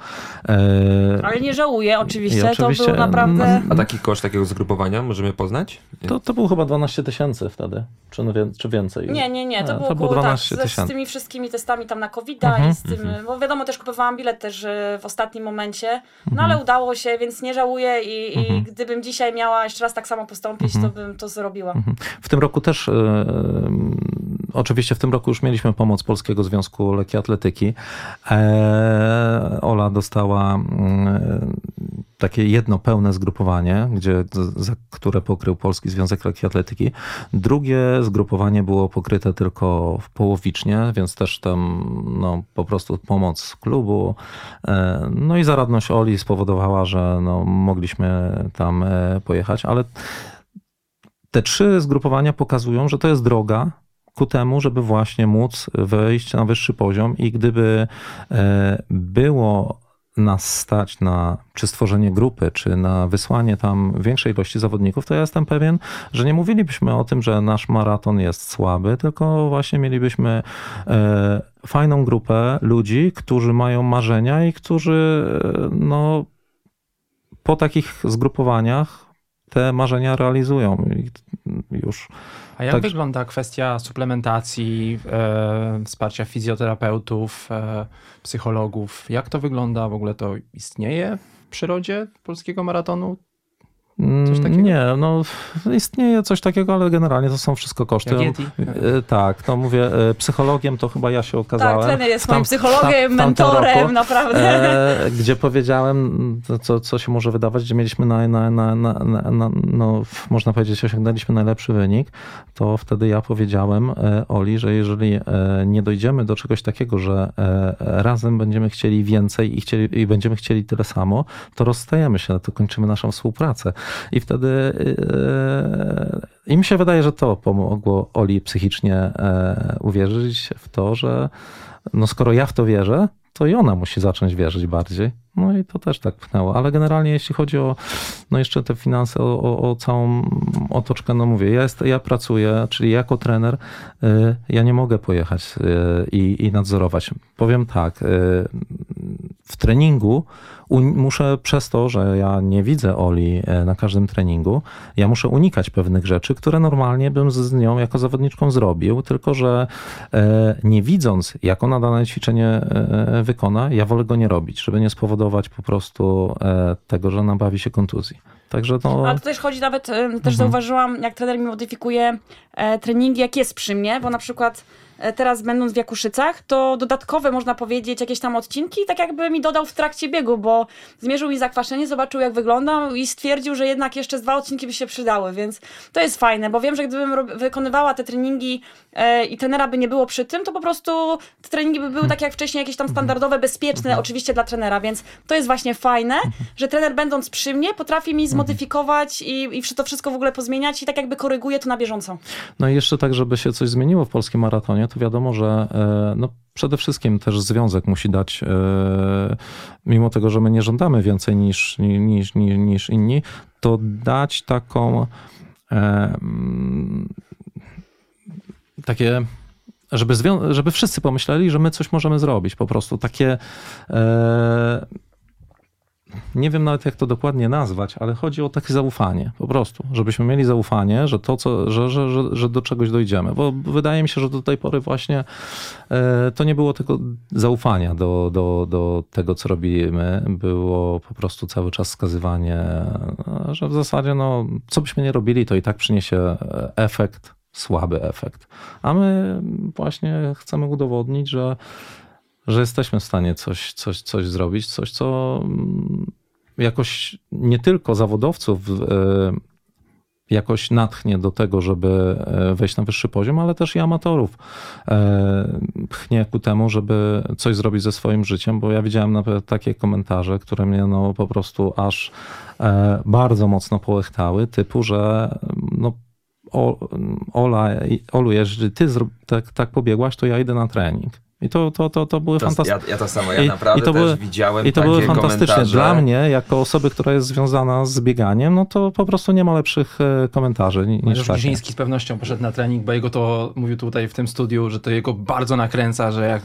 S3: Ale nie żałuję, oczywiście,
S4: I oczywiście,
S3: to był naprawdę...
S1: A taki koszt takiego zgrupowania możemy poznać?
S4: To, to było chyba 12 tysięcy wtedy, czy, no czy więcej?
S3: Nie, nie, nie, to
S4: A,
S3: było,
S4: to było
S3: około,
S4: 12
S3: tak, z tymi wszystkimi testami tam na covid i z tym, bo wiadomo, też kupowałam bilet też e, w ostatnim momencie, no ale udało się, więc nie żałuję i, i gdybym dzisiaj miała jeszcze raz tak samo postąpić, to bym to zrobiła.
S4: W tym roku też, e, oczywiście w tym roku już mieliśmy pomoc Polskiego Związku Lekkiej Atletyki. E, Ola dostała mm, takie jedno pełne zgrupowanie, gdzie, za które pokrył Polski Związek Lekkiej Atletyki. Drugie zgrupowanie było pokryte tylko połowicznie, więc też tam no, po prostu pomoc klubu. E, No i zaradność Oli spowodowała, że no, mogliśmy tam e, pojechać, ale te trzy zgrupowania pokazują, że to jest droga, ku temu, żeby właśnie móc wejść na wyższy poziom i gdyby e, było nas stać na czy stworzenie grupy, czy na wysłanie tam większej ilości zawodników, to ja jestem pewien, że nie mówilibyśmy o tym, że nasz maraton jest słaby, tylko właśnie mielibyśmy e, fajną grupę ludzi, którzy mają marzenia i którzy e, no, po takich zgrupowaniach te marzenia realizują i już.
S2: A jak
S4: Tak.
S2: wygląda kwestia suplementacji, e, wsparcia fizjoterapeutów, e, psychologów? Jak to wygląda? W ogóle to istnieje w przyrodzie polskiego maratonu? Coś takiego?
S4: Mm, Nie, no istnieje coś takiego, ale generalnie to są wszystko koszty.
S2: Jak Yeti?
S4: E, Tak, to mówię, e, psychologiem to chyba ja się okazałem.
S3: Tak, trener jest
S4: tam-
S3: moim psychologiem,
S4: tam-
S3: mentorem,
S4: roku,
S3: naprawdę.
S4: E, gdzie powiedziałem, to, co, co się może wydawać, gdzie mieliśmy na, na, na, na, na, na no, można powiedzieć, osiągnęliśmy najlepszy wynik, to wtedy ja powiedziałem e, Oli, że jeżeli nie dojdziemy do czegoś takiego, że razem będziemy chcieli więcej i, chcieli, i będziemy chcieli tyle samo, to rozstajemy się, to kończymy naszą współpracę. I wtedy e, i mi się wydaje, że to pomogło Oli psychicznie e, uwierzyć w to, że no skoro ja w to wierzę, to i ona musi zacząć wierzyć bardziej. No i to też tak pchnęło. Ale generalnie jeśli chodzi o no jeszcze te finanse, o, o, o całą otoczkę, no mówię, ja, jest, ja pracuję, czyli jako trener y, ja nie mogę pojechać y, i, i nadzorować. Powiem tak, y, w treningu muszę przez to, że ja nie widzę Oli e, na każdym treningu, ja muszę unikać pewnych rzeczy, które normalnie bym z- z nią jako zawodniczką zrobił, tylko że e, nie widząc, jak ona dane ćwiczenie e, wykona, ja wolę go nie robić, żeby nie spowodować po prostu e, tego, że nabawi się kontuzji. Także no,
S3: Ale to też chodzi nawet, też zauważyłam, jak trener mi modyfikuje e, treningi, jak jest przy mnie, bo na przykład teraz będąc w Jakuszycach, to dodatkowe, można powiedzieć, jakieś tam odcinki, tak jakby mi dodał w trakcie biegu, bo zmierzył mi zakwaszenie, zobaczył jak wyglądam i stwierdził, że jednak jeszcze dwa odcinki by się przydały, więc to jest fajne, bo wiem, że gdybym wykonywała te treningi e, i trenera by nie było przy tym, to po prostu te treningi by były tak jak wcześniej, jakieś tam standardowe, bezpieczne, oczywiście dla trenera, więc to jest właśnie fajne, że trener będąc przy mnie potrafi mi zmodyfikować i, i to wszystko w ogóle pozmieniać i tak jakby koryguje to na bieżąco.
S4: No i jeszcze tak, żeby się coś zmieniło w polskim maratonie, to wiadomo, że e, no, przede wszystkim też związek musi dać, e, mimo tego, że my nie żądamy więcej niż, niż, niż, niż inni, to dać taką e, mm, takie żeby, żeby wszyscy pomyśleli, że my coś możemy zrobić. Po prostu takie. Nie wiem nawet jak to dokładnie nazwać, ale chodzi o takie zaufanie po prostu, żebyśmy mieli zaufanie, że to, co, że, że, że, że do czegoś dojdziemy, bo wydaje mi się, że do tej pory właśnie e, to nie było tego zaufania do, do, do tego, co robimy, było po prostu cały czas wskazywanie, e, że w zasadzie no, co byśmy nie robili, to i tak przyniesie e, efekt, słaby efekt, a my właśnie chcemy udowodnić, że że jesteśmy w stanie coś, coś, coś zrobić, coś, co mm, jakoś nie tylko zawodowców e, jakoś natchnie do tego, żeby e, wejść na wyższy poziom, ale też i amatorów e, pchnie ku temu, żeby coś zrobić ze swoim życiem, bo ja widziałem nawet takie komentarze, które mnie no po prostu aż bardzo mocno połechtały, typu, że no Ola, Olu, jeżeli ty tak, tak pobiegłaś, to ja idę na trening. I to, to, to, to były fantastyczne.
S1: ja, ja to samo, ja
S4: I-
S1: naprawdę
S4: i to
S1: też
S4: były-
S1: widziałem
S4: I to były fantastyczne.
S1: komentarze.
S4: Dla mnie, jako osoby, która jest związana z bieganiem, no to po prostu nie ma lepszych e, komentarzy ni- niż
S2: Mariusz
S4: takie.
S2: Giżyński z pewnością poszedł na trening, bo jego to mówił tutaj w tym studiu, że to jego bardzo nakręca, że jak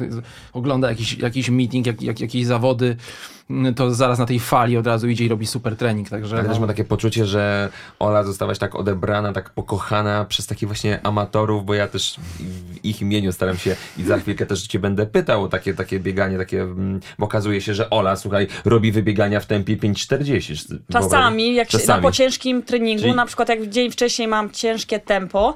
S2: ogląda jakiś, jakiś meeting, jak, jak, jakieś zawody, to zaraz na tej fali od razu idzie i robi super trening. Także
S1: Ale
S2: no,
S1: też mam takie poczucie, że Ola zostałaś tak odebrana, tak pokochana przez takich właśnie amatorów, bo ja też w ich imieniu staram się i za chwilkę też cię będę pytał o takie, takie bieganie, takie, mm, bo okazuje się, że Ola, słuchaj, robi wybiegania w tempie 5,40.
S3: Czasami, jak się,
S1: Czasami.
S3: na po ciężkim treningu,
S1: Czyli-
S3: na przykład jak dzień wcześniej mam ciężkie tempo,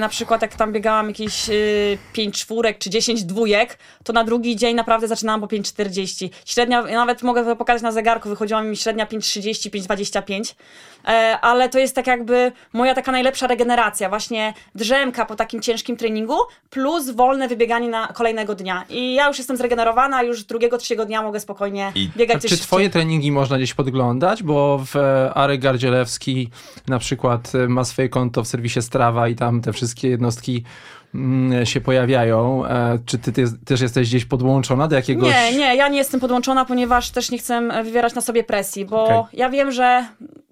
S3: na przykład jak tam biegałam jakieś y, 5 czwórek czy 10 dwójek, to na drugi dzień naprawdę zaczynałam po 5,40. Średnia, nawet mogę to pokazać na zegarku, wychodziła mi średnia 5,30, 5,25, e, ale to jest tak jakby moja taka najlepsza regeneracja, właśnie drzemka po takim ciężkim treningu, plus wolne wybieganie na kolejnego dnia. I ja już jestem zregenerowana, już drugiego, trzeciego dnia mogę spokojnie
S1: I-
S3: biegać
S2: czy twoje treningi można gdzieś podglądać? Bo w e, Arek Gardzielewski na przykład e, ma swoje konto w serwisie Strava i tam te wszystkie jednostki mm, się pojawiają. E, Czy ty, ty też jesteś gdzieś podłączona do jakiegoś...
S3: Nie, nie, ja nie jestem podłączona, ponieważ też nie chcę e, wywierać na sobie presji, bo
S2: Okej.
S3: ja wiem, że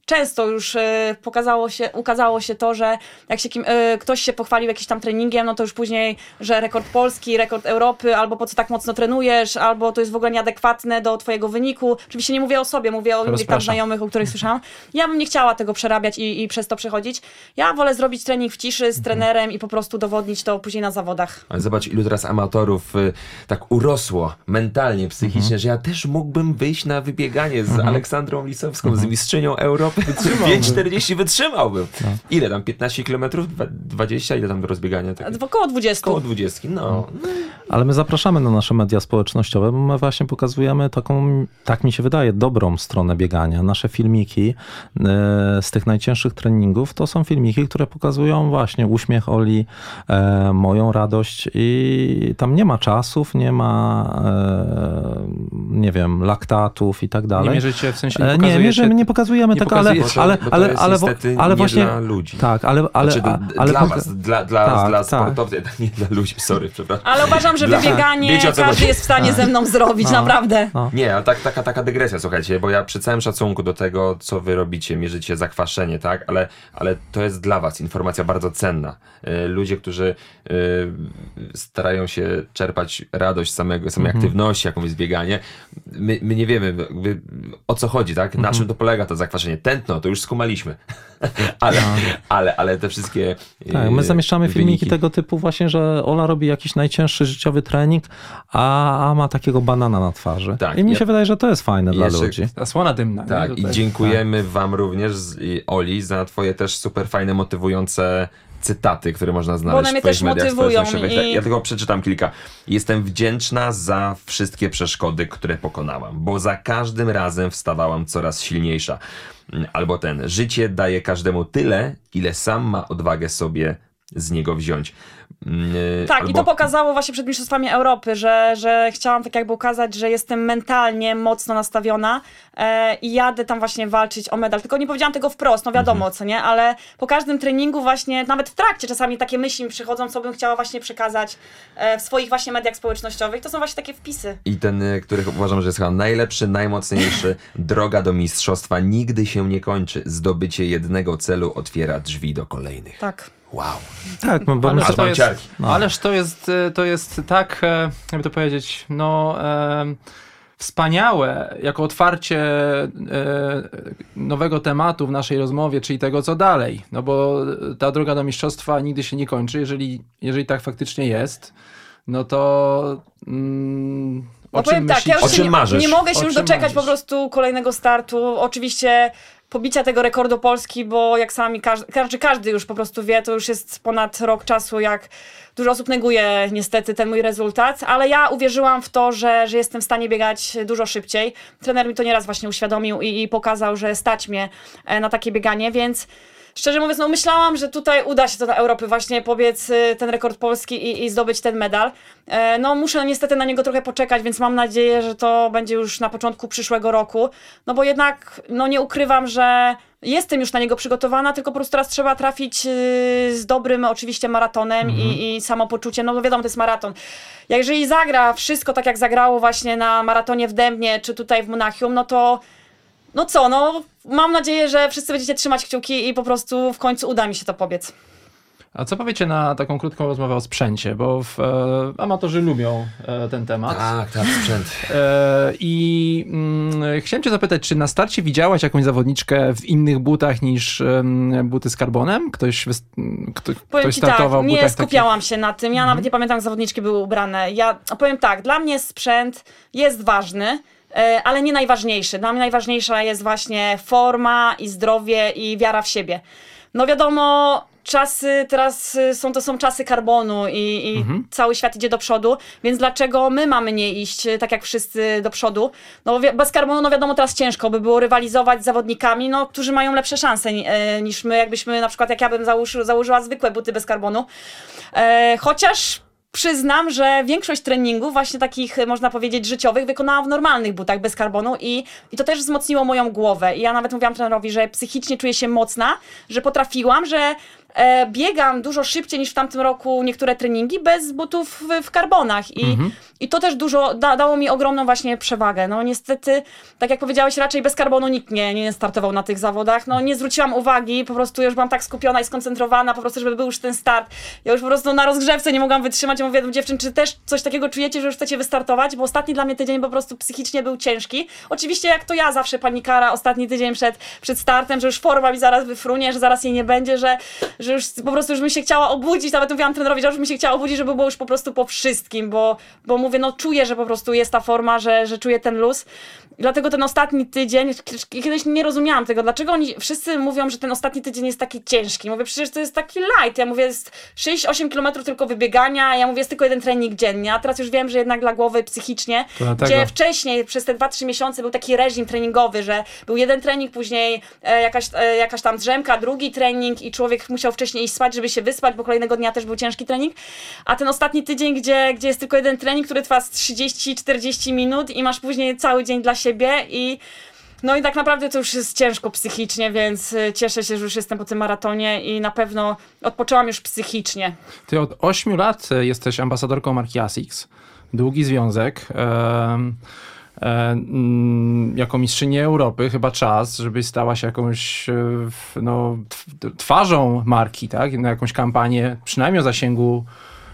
S3: często już e, pokazało się, ukazało się to, że jak się kim, e, ktoś się pochwalił jakimś tam treningiem, no to już później, że rekord Polski, rekord Europy, albo po co tak mocno trenujesz, albo to jest w ogóle nieadekwatne do twojego wyniku. Oczywiście nie mówię o sobie, mówię o innych tam znajomych, o których słyszałam. Ja bym nie chciała tego przerabiać i, i przez to przechodzić. Ja wolę zrobić trening w ciszy z trenerem i po prostu dowodnić to później na zawodach.
S1: Ale zobacz, ilu teraz amatorów y, tak urosło mentalnie, psychicznie,
S2: Mhm.
S1: że ja też mógłbym wyjść na wybieganie z Aleksandrą Lisowską, z mistrzynią Europy. 5,40 wytrzymałbym.
S2: No.
S1: Ile tam? 15 km? 20? Ile tam do rozbiegania? Takie?
S3: Około 20.
S1: Koło 20. No. no.
S4: Ale my zapraszamy na nasze media społecznościowe, bo my właśnie pokazujemy taką, tak mi się wydaje, dobrą stronę biegania. Nasze filmiki e, z tych najcięższych treningów to są filmiki, które pokazują właśnie uśmiech Oli, e, moją radość i tam nie ma czasów, nie ma e, nie wiem, laktatów i tak dalej.
S2: Nie mierzycie, w sensie nie
S4: E, Nie,
S2: pokazujecie-
S4: mierzymy, nie pokazujemy
S2: nie
S4: tego, ale,
S2: pokazujecie-
S4: ale, ale,
S1: jest
S4: ale,
S1: niestety
S4: ale
S1: nie
S4: właśnie
S1: dla ludzi.
S4: Tak, ale, ale,
S1: Znaczy,
S4: ale
S1: dla was, dla, dla,
S4: Tak,
S1: dla
S4: tak.
S1: sportowców, nie dla ludzi, sorry, przepraszam.
S3: Ale uważam, że
S1: Dla-
S3: wybieganie
S1: Wiecie,
S3: każdy
S1: chodzi?
S3: jest w stanie ze mną zrobić,
S4: No.
S3: naprawdę.
S4: No.
S1: Nie, ale tak, taka, taka dygresja, słuchajcie, bo ja przy całym szacunku do tego, co wy robicie, mierzycie zakwaszenie, tak, ale, ale to jest dla was informacja bardzo cenna. Y, Ludzie, którzy y, starają się czerpać radość z samego, samej aktywności, jaką jest bieganie, my, my nie wiemy jakby, o co chodzi, tak, na czym to polega to zakwaszenie. Tętno, to już skumaliśmy, ale, ale, ale te wszystkie
S4: Tak, my zamieszczamy filmiki
S1: wyniki-
S4: tego typu właśnie, że Ola robi jakiś najcięższy życiowy trening, a, a ma takiego banana na twarzy.
S1: Tak,
S4: I mi
S1: ja-
S4: się wydaje, że to jest fajne dla ludzi.
S2: Zasłona dymna. nie?
S1: Tak, i dziękujemy Wam również, Oli, za Twoje też super fajne, motywujące cytaty, które można znaleźć
S3: one mnie
S1: w Twoich
S3: też
S1: mediach społecznościowych.
S3: i-
S1: Ja tylko przeczytam kilka. Jestem wdzięczna za wszystkie przeszkody, które pokonałam, bo za każdym razem wstawałam coraz silniejsza. Mm, Albo ten, życie daje każdemu tyle, ile sam ma odwagę sobie z niego wziąć. Mm,
S3: Tak,
S1: albo...
S3: i to pokazało właśnie przed Mistrzostwami Europy, że, że chciałam tak jakby ukazać, że jestem mentalnie mocno nastawiona e, i jadę tam właśnie walczyć o medal. Tylko nie powiedziałam tego wprost, no wiadomo co, nie? Ale po każdym treningu właśnie, nawet w trakcie czasami takie myśli mi przychodzą, co bym chciała właśnie przekazać e, w swoich właśnie mediach społecznościowych. To są właśnie takie wpisy.
S1: I ten, y, który uważam, że jest chyba najlepszy, najmocniejszy. Droga do mistrzostwa nigdy się nie kończy. Zdobycie jednego celu otwiera drzwi do kolejnych.
S3: Tak.
S1: Wow.
S4: Tak, no, bo my
S2: Ależ
S1: Aż
S2: to,
S1: mam
S2: jest,
S1: ciarki.
S2: ależ to jest, e, to jest tak, e, jakby to powiedzieć, no e, wspaniałe, jako otwarcie e, nowego tematu w naszej rozmowie, czyli tego, co dalej. No bo ta droga do mistrzostwa nigdy się nie kończy. Jeżeli, jeżeli tak faktycznie jest, no to mm, o
S3: No
S2: czym
S3: powiem tak, ja już
S1: O czym
S3: nie,
S1: marzysz?
S3: nie mogę się
S2: O
S3: już
S2: czym
S3: doczekać po
S2: marzysz?
S3: prostu kolejnego startu. Oczywiście pobicia tego rekordu Polski, bo jak sami każdy, każdy, każdy już po prostu wie, to już jest ponad rok czasu, jak dużo osób neguje niestety ten mój rezultat, ale ja uwierzyłam w to, że, że jestem w stanie biegać dużo szybciej. Trener mi to nieraz właśnie uświadomił i, i pokazał, że stać mnie e, na takie bieganie, więc Szczerze mówiąc, no myślałam, że tutaj uda się to na Europy właśnie pobiec y, ten rekord polski i, i zdobyć ten medal. E, No muszę niestety na niego trochę poczekać, więc mam nadzieję, że to będzie już na początku przyszłego roku. No bo jednak, no nie ukrywam, że jestem już na niego przygotowana, tylko po prostu teraz trzeba trafić y, z dobrym oczywiście maratonem i, i samopoczuciem, no bo wiadomo, to jest maraton. Jak jeżeli zagra wszystko tak, jak zagrało właśnie na maratonie w Dębnie, czy tutaj w Monachium, no to no co, no mam nadzieję, że wszyscy będziecie trzymać kciuki i po prostu w końcu uda mi się to pobiec.
S2: A co powiecie na taką krótką rozmowę o sprzęcie? Bo w, e, amatorzy lubią e, ten temat.
S1: Tak, tak, sprzęt.
S2: E, I mm, chciałem cię zapytać, czy na starcie widziałaś jakąś zawodniczkę w innych butach niż buty z karbonem? Ktoś, kto,
S3: Powiem
S2: ktoś
S3: ci tak,
S2: startował w
S3: nie skupiałam się na tym. Ja nawet nie pamiętam, jak zawodniczki były ubrane. Ja powiem tak, dla mnie sprzęt jest ważny. E, Ale nie najważniejszy. Dla mnie najważniejsza jest właśnie forma i zdrowie i wiara w siebie. No wiadomo, czasy teraz y, są to są czasy karbonu i, i cały świat idzie do przodu, więc dlaczego my mamy nie iść y, tak jak wszyscy do przodu? No bez karbonu, no wiadomo, teraz ciężko by było rywalizować z zawodnikami, no, którzy mają lepsze szanse e, niż my, jakbyśmy na przykład, jak ja bym założy, założyła zwykłe buty bez karbonu. E, chociaż przyznam, że większość treningów, właśnie takich, e, można powiedzieć, życiowych, wykonałam w normalnych butach bez karbonu i, i to też wzmocniło moją głowę. I ja nawet mówiłam trenerowi, że psychicznie czuję się mocna, że potrafiłam, że e, biegam dużo szybciej niż w tamtym roku niektóre treningi bez butów w, w karbonach i, i to też dużo da, dało mi ogromną właśnie przewagę. No niestety, tak jak powiedziałeś, raczej bez karbonu nikt nie, nie startował na tych zawodach. No nie zwróciłam uwagi, po prostu już byłam tak skupiona i skoncentrowana, po prostu, żeby był już ten start. Ja już po prostu na rozgrzewce nie mogłam wytrzymać. Ja mówię do dziewczyn, czy też coś takiego czujecie, że już chcecie wystartować? Bo ostatni dla mnie tydzień po prostu psychicznie był ciężki. Oczywiście jak to ja zawsze panikara ostatni tydzień przed, przed startem, że już forma mi zaraz wyfrunie, że zaraz jej nie będzie, że, że już po prostu już bym się chciała obudzić, nawet mówiłam trenerowi, że już bym się chciała obudzić, żeby było już po prostu po wszystkim, bo, bo mówię, no czuję, że po prostu jest ta forma, że, że czuję ten luz. I Dlatego ten ostatni tydzień, kiedyś nie rozumiałam tego, dlaczego oni wszyscy mówią, że ten ostatni tydzień jest taki ciężki. Mówię, przecież to jest taki light. Ja mówię, jest 6-8 km tylko wybiegania, ja mówię, jest tylko jeden trening dziennie, a teraz już wiem, że jednak dla głowy psychicznie, gdzie wcześniej przez te 2-3 miesiące był taki reżim treningowy, że był jeden trening, później e, jakaś, e, jakaś tam drzemka, drugi trening i człowiek musiał wcześniej iść spać, żeby się wyspać, bo kolejnego dnia też był ciężki trening. A ten ostatni tydzień, gdzie, gdzie jest tylko jeden trening, który trwa z 30-40 minut i masz później cały dzień dla siebie i no i tak naprawdę to już jest ciężko psychicznie, więc y, cieszę się, że już jestem po tym maratonie i na pewno odpoczęłam już psychicznie.
S2: Ty od 8 lat e, jesteś ambasadorką marki ASICS. Długi związek. mm, jako mistrzyni Europy chyba czas, żebyś stała się jakąś e, no, tw- twarzą marki, tak? Na jakąś kampanię, przynajmniej o zasięgu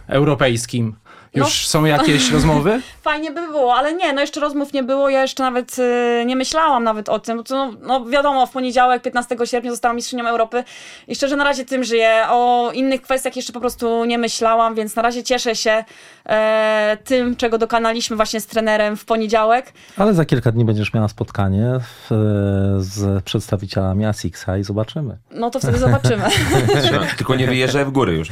S2: europejskim. Już są jakieś rozmowy?
S3: Fajnie by było, ale nie, no jeszcze rozmów nie było, ja jeszcze nawet y, nie myślałam nawet o tym, bo to, no, no wiadomo, w poniedziałek, 15 sierpnia zostałam mistrzynią Europy i szczerze na razie tym żyję, o innych kwestiach jeszcze po prostu nie myślałam, więc na razie cieszę się e, tym, czego dokonaliśmy właśnie z trenerem w poniedziałek.
S4: Ale za kilka dni będziesz miała spotkanie w, z przedstawicielami ASICS-a i zobaczymy.
S3: No to wtedy zobaczymy.
S1: No, tylko nie wyjeżdżaj w góry już.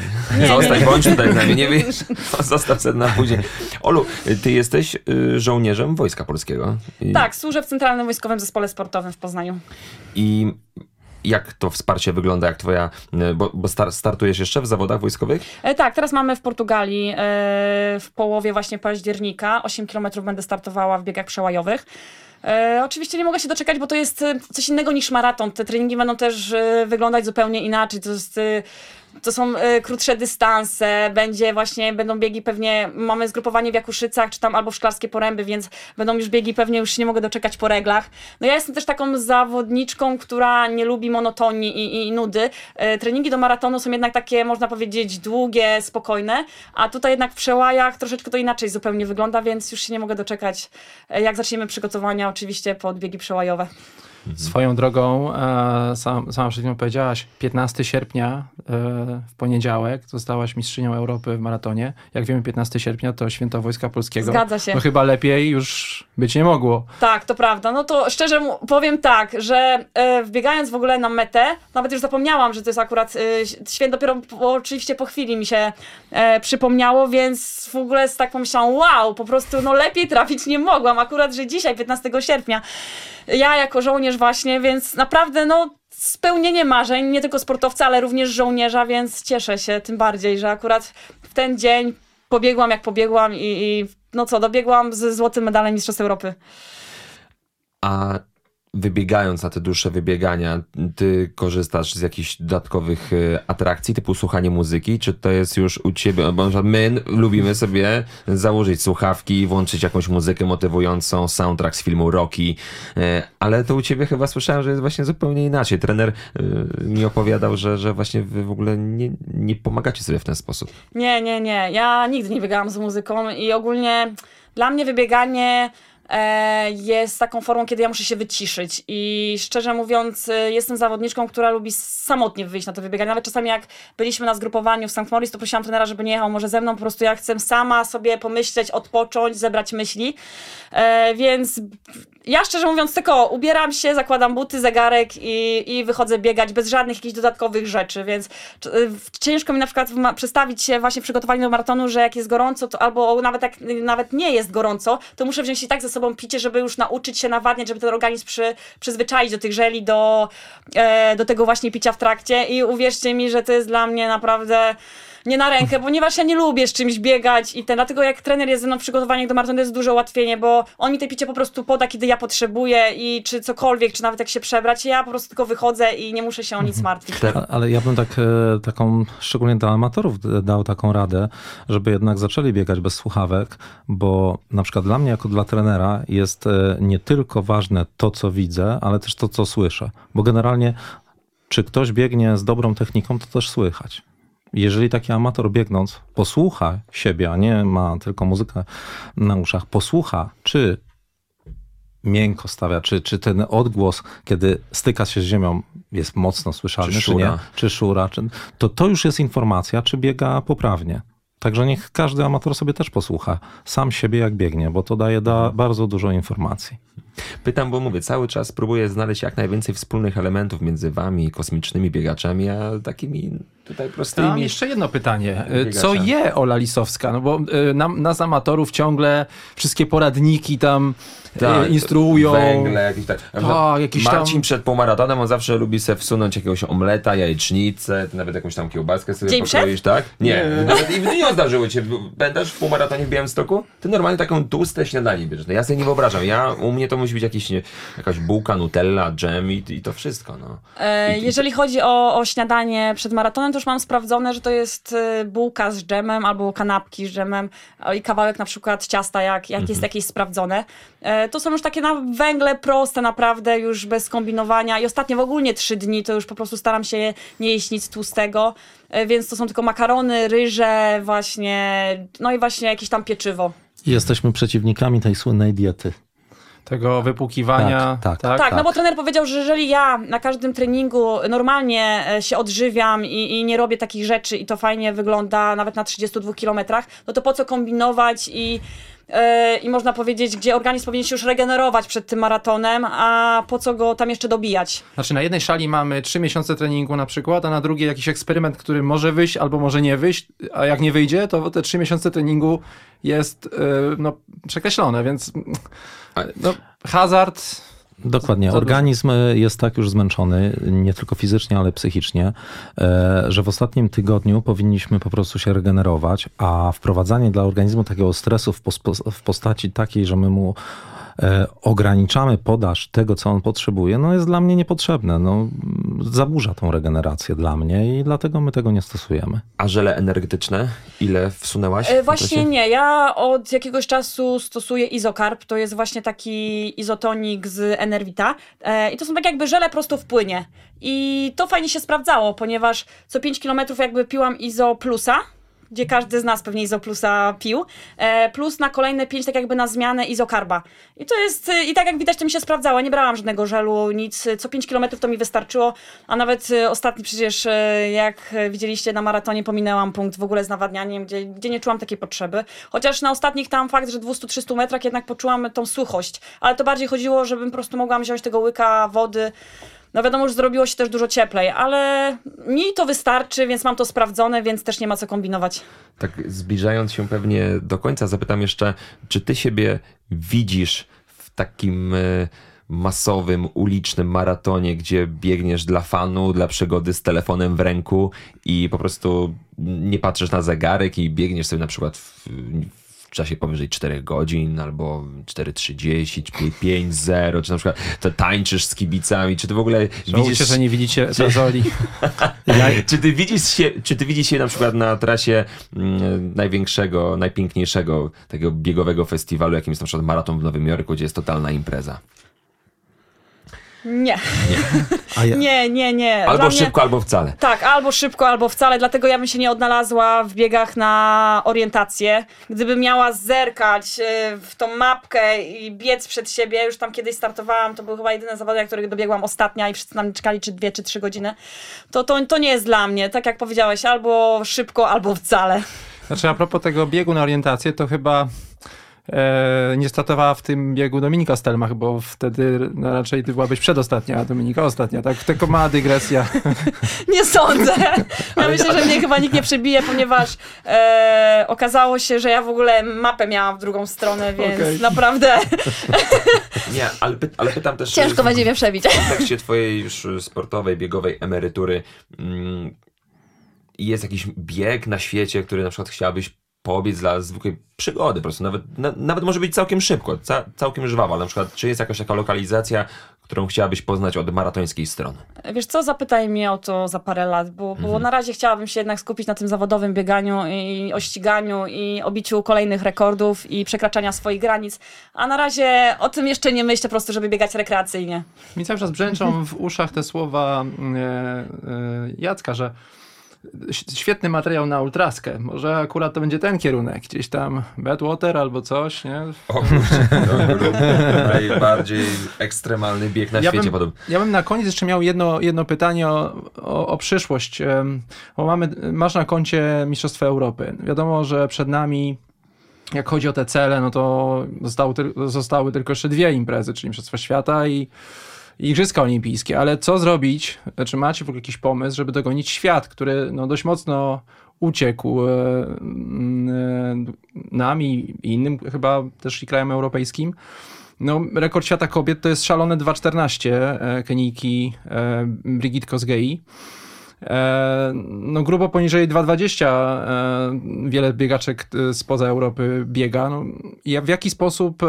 S1: Zostań, bądź tutaj z nami, nie wyjeżdż. Zostaw sobie na później. Olu, ty jesteś y, żołnierzem Wojska Polskiego. I,
S3: tak, służę w Centralnym Wojskowym Zespole Sportowym w Poznaniu.
S1: I jak to wsparcie wygląda, jak twoja, y, bo, bo star, startujesz jeszcze w zawodach wojskowych?
S3: E, tak, teraz mamy w Portugalii e, w połowie właśnie października. 8 km będę startowała w biegach przełajowych. E, oczywiście nie mogę się doczekać, bo to jest e, coś innego niż maraton. Te treningi będą też e, wyglądać zupełnie inaczej. To jest. To są e, krótsze dystanse, będzie właśnie, będą biegi pewnie, mamy zgrupowanie w Jakuszycach, czy tam albo w Szklarskie Poręby, więc będą już biegi pewnie, już się nie mogę doczekać po reglach. No ja jestem też taką zawodniczką, która nie lubi monotonii i, i nudy. E, treningi do maratonu są jednak takie, można powiedzieć, długie, spokojne, a tutaj jednak w przełajach troszeczkę to inaczej zupełnie wygląda, więc już się nie mogę doczekać, e, jak zaczniemy przygotowania oczywiście pod biegi przełajowe.
S2: Swoją drogą, e, sam, sama przed chwilą powiedziałaś, 15 sierpnia e, w poniedziałek zostałaś mistrzynią Europy w maratonie. Jak wiemy, 15 sierpnia to święto Wojska Polskiego.
S3: Zgadza się.
S2: No chyba lepiej już być nie mogło.
S3: Tak, to prawda. No to szczerze powiem tak, że e, wbiegając w ogóle na metę, nawet już zapomniałam, że to jest akurat e, święto dopiero po, oczywiście po chwili mi się e, przypomniało, więc w ogóle z tak pomyślałam, wow, po prostu no lepiej trafić nie mogłam. Akurat, że dzisiaj, 15 sierpnia, ja jako żołnierz właśnie, więc naprawdę no spełnienie marzeń, nie tylko sportowca, ale również żołnierza, więc cieszę się tym bardziej, że akurat w ten dzień pobiegłam jak pobiegłam i, i no co, dobiegłam z złotym medalem Mistrzostw Europy.
S1: A wybiegając na te dłuższe wybiegania, ty korzystasz z jakichś dodatkowych y, atrakcji, typu słuchanie muzyki? Czy to jest już u ciebie? Bo my lubimy sobie założyć słuchawki, włączyć jakąś muzykę motywującą, soundtrack z filmu Rocky, y, ale to u ciebie chyba słyszałem, że jest właśnie zupełnie inaczej. Trener y, mi opowiadał, że, że właśnie wy w ogóle nie, nie pomagacie sobie w ten sposób.
S3: Nie, nie, nie. Ja nigdy nie biegałam z muzyką i ogólnie dla mnie wybieganie e, jest taką formą, kiedy ja muszę się wyciszyć. I szczerze mówiąc, e, jestem zawodniczką, która lubi samotnie wyjść na to wybieganie. Nawet czasami jak byliśmy na zgrupowaniu w St. Moritz, to prosiłam trenera, żeby nie jechał może ze mną. Po prostu ja chcę sama sobie pomyśleć, odpocząć, zebrać myśli. E, więc ja szczerze mówiąc tylko ubieram się, zakładam buty, zegarek i, i wychodzę biegać bez żadnych jakichś dodatkowych rzeczy, więc y, ciężko mi na przykład przedstawić się właśnie w do maratonu, że jak jest gorąco, to albo nawet jak y, nawet nie jest gorąco, to muszę wziąć i tak ze sobą picie, żeby już nauczyć się nawadniać, żeby ten organizm przy, przyzwyczaić do tych żeli, do, e, do tego właśnie picia w trakcie. I uwierzcie mi, że to jest dla mnie naprawdę nie na rękę, ponieważ ja nie lubię z czymś biegać i ten, dlatego jak trener jest ze mną w przygotowaniach do maratonu, to jest duże ułatwienie, bo on mi te picie po prostu poda, kiedy ja potrzebuję i czy cokolwiek, czy nawet jak się przebrać, ja po prostu tylko wychodzę i nie muszę się o nic martwić.
S4: A- Ale ja bym tak, e, taką, szczególnie dla amatorów dał taką radę, żeby jednak zaczęli biegać bez słuchawek, bo na przykład dla mnie jako dla trenera jest e, nie tylko ważne to, co widzę, ale też to, co słyszę. Bo generalnie czy ktoś biegnie z dobrą techniką, to też słychać. Jeżeli taki amator biegnąc posłucha siebie, a nie ma tylko muzykę na uszach, posłucha, czy miękko stawia, czy, czy ten odgłos, kiedy styka się z ziemią, jest mocno słyszalny,
S1: Czy
S4: czy, nie,
S1: szura.
S4: czy szura, czy, to to już jest informacja, czy biega poprawnie. Także niech każdy amator sobie też posłucha sam siebie, jak biegnie, bo to daje da bardzo dużo informacji.
S1: Pytam, bo mówię, cały czas próbuję znaleźć jak najwięcej wspólnych elementów między wami, kosmicznymi biegaczami, a takimi tutaj prostymi.
S2: Mam jeszcze jedno pytanie. E,
S1: Biegacza.
S2: Co je Ola Lisowska? No bo e, nam, nas amatorów ciągle wszystkie poradniki tam e, instruują.
S1: Tak, Węgle, jakieś tak. Przykład
S2: Tak, jakiś tam-
S1: Marcin przed półmaratonem, on zawsze lubi sobie wsunąć jakiegoś omleta, jajecznicę, ty nawet jakąś tam kiełbaskę sobie
S3: Dzień przed?
S1: pokroisz, tak? Nie. Nawet i w dniu zdarzyło cię. Pamiętasz w półmaratonie w Białymstoku? Ty normalnie taką tłuste śniadanie bierzesz. No ja sobie nie wyobrażam. Ja, u mnie to musi być jakiś, nie, jakaś bułka, nutella, dżem i, i to wszystko, no.
S3: E, jeżeli chodzi o, o śniadanie przed maratonem, to już mam sprawdzone, że to jest e, bułka z dżemem albo kanapki z dżemem i kawałek na przykład ciasta, jak, jak jest jakieś sprawdzone. E, to są już takie na węgle proste naprawdę, już bez kombinowania i ostatnio w ogóle trzy dni to już po prostu staram się nie jeść nic tłustego, e, więc to są tylko makarony, ryże właśnie, no i właśnie jakieś tam pieczywo.
S4: I jesteśmy przeciwnikami tej słynnej diety.
S2: Tego wypłukiwania.
S4: Tak, tak.
S3: Tak, no bo trener powiedział, że jeżeli ja na każdym treningu normalnie e, się odżywiam i, i nie robię takich rzeczy i to fajnie wygląda nawet na 32 kilometrach, no to po co kombinować i, i można powiedzieć, gdzie organizm powinien się już regenerować przed tym maratonem, a po co go tam jeszcze dobijać?
S2: Znaczy na jednej szali mamy trzy miesiące treningu na przykład, a na drugiej jakiś eksperyment, który może wyjść albo może nie wyjść, a jak nie wyjdzie, to te trzy miesiące treningu jest e, no, przekreślone, więc no, hazard
S4: Dokładnie. Organizm jest tak już zmęczony, nie tylko fizycznie, ale psychicznie, e, że w ostatnim tygodniu powinniśmy po prostu się regenerować, a wprowadzanie dla organizmu takiego stresu w, postaci takiej, że my mu e, ograniczamy podaż tego, co on potrzebuje, no jest dla mnie niepotrzebne. No, zaburza tą regenerację dla mnie i dlatego my tego nie stosujemy.
S1: A żele energetyczne? Ile wsunęłaś?
S3: E, Właśnie nie. Ja od jakiegoś czasu stosuję izokarp. To jest właśnie taki izotonik z Enervita. E, I to są tak jakby żele prosto w płynie. I to fajnie się sprawdzało, ponieważ co 5 km jakby piłam izo plusa. Gdzie każdy z nas pewnie izoplusa pił, e, plus na kolejne 5 tak jakby na zmianę izokarba. I to jest, e, i tak jak widać, to mi się sprawdzało. Nie brałam żadnego żelu, nic. Co 5 km to mi wystarczyło, a nawet e, ostatni przecież, jak widzieliście na maratonie, pominęłam punkt w ogóle z nawadnianiem, gdzie, gdzie nie czułam takiej potrzeby. Chociaż na ostatnich tam fakt, że 200-300 metrach jednak poczułam tą suchość. Ale to bardziej chodziło, żebym po prostu mogłam wziąć tego łyka wody. No wiadomo, że zrobiło się też dużo cieplej, ale mi to wystarczy, więc mam to sprawdzone, więc też nie ma co kombinować.
S1: Tak zbliżając się pewnie do końca, zapytam jeszcze, czy ty siebie widzisz w takim e, masowym, ulicznym maratonie, gdzie biegniesz dla fanu, dla przygody z telefonem w ręku i po prostu nie patrzysz na zegarek i biegniesz sobie na przykład w, w czasie powyżej 4 godzin albo 4.30, czy 5.0, czy na przykład to tańczysz z kibicami, czy ty w ogóle
S2: Żałujcie,
S1: widzisz...
S2: że nie widzicie Zazoli.
S1: Czy ty widzisz się, czy ty widzisz się na przykład na trasie mm, największego, najpiękniejszego takiego biegowego festiwalu, jakim jest na przykład maraton w Nowym Jorku, gdzie jest totalna impreza?
S3: Nie,
S4: A ja,
S3: nie, nie, nie.
S1: Albo
S3: Dla mnie-
S1: szybko, albo wcale.
S3: Tak, albo szybko, albo wcale, dlatego ja bym się nie odnalazła w biegach na orientację. Gdybym miała zerkać e, w tą mapkę i biec przed siebie, już tam kiedyś startowałam, to były chyba jedyne zawody, na których dobiegłam ostatnia i wszyscy na mnie czekali czy dwie, czy trzy godziny, to, to, to nie jest dla mnie. Tak jak powiedziałeś, albo szybko, albo wcale.
S2: Znaczy a propos tego biegu na orientację, to chyba nie startowała w tym biegu Dominika Stelmach, bo wtedy no, raczej ty byłabyś przedostatnia, a Dominika ostatnia. Tak, tylko mała dygresja.
S3: Nie sądzę. Ja myślę, że mnie chyba nikt nie przebije, ponieważ e, okazało się, że ja w ogóle mapę miałam w drugą stronę, więc
S2: Okej.
S3: naprawdę
S1: Nie, ale, py, ale pytam też...
S3: ciężko będzie mnie przebić.
S1: W kontekście twojej już sportowej, biegowej emerytury, mm, jest jakiś bieg na świecie, który na przykład chciałabyś pobiec dla zwykłej przygody, po prostu nawet, na, nawet może być całkiem szybko, ca, całkiem żwawo, ale na przykład czy jest jakaś taka lokalizacja, którą chciałabyś poznać od maratońskiej strony?
S3: Wiesz co, zapytaj mnie o to za parę lat, bo, bo
S1: Mhm.
S3: na razie chciałabym się jednak skupić na tym zawodowym bieganiu i o ściganiu i o biciu kolejnych rekordów i przekraczania swoich granic, a na razie o tym jeszcze nie myślę po prostu, żeby biegać rekreacyjnie.
S2: Mi cały czas brzęczą w uszach te słowa e, e, Jacka, że świetny materiał na ultraskę. Może akurat to będzie ten kierunek, gdzieś tam Badwater albo coś, nie?
S1: O kurczę, najbardziej ekstremalny bieg na
S2: Ja
S1: świecie
S2: bym-
S1: podobno.
S2: Ja bym na koniec jeszcze miał jedno, jedno pytanie o, o, o przyszłość. Bo mamy, masz na koncie Mistrzostwa Europy. Wiadomo, że przed nami, jak chodzi o te cele, no to zostały, zostały tylko jeszcze dwie imprezy, czyli Mistrzostwa Świata i Igrzyska Olimpijskie. Ale co zrobić? Czy macie w ogóle jakiś pomysł, żeby dogonić świat, który no, dość mocno uciekł e, e, nam i innym chyba też i krajom europejskim? No, rekord świata kobiet to jest szalone 2.14 e, Kenijki e, Brigitte Kosgei. No grubo poniżej 2.20 e, wiele biegaczek spoza Europy biega. No, w jaki sposób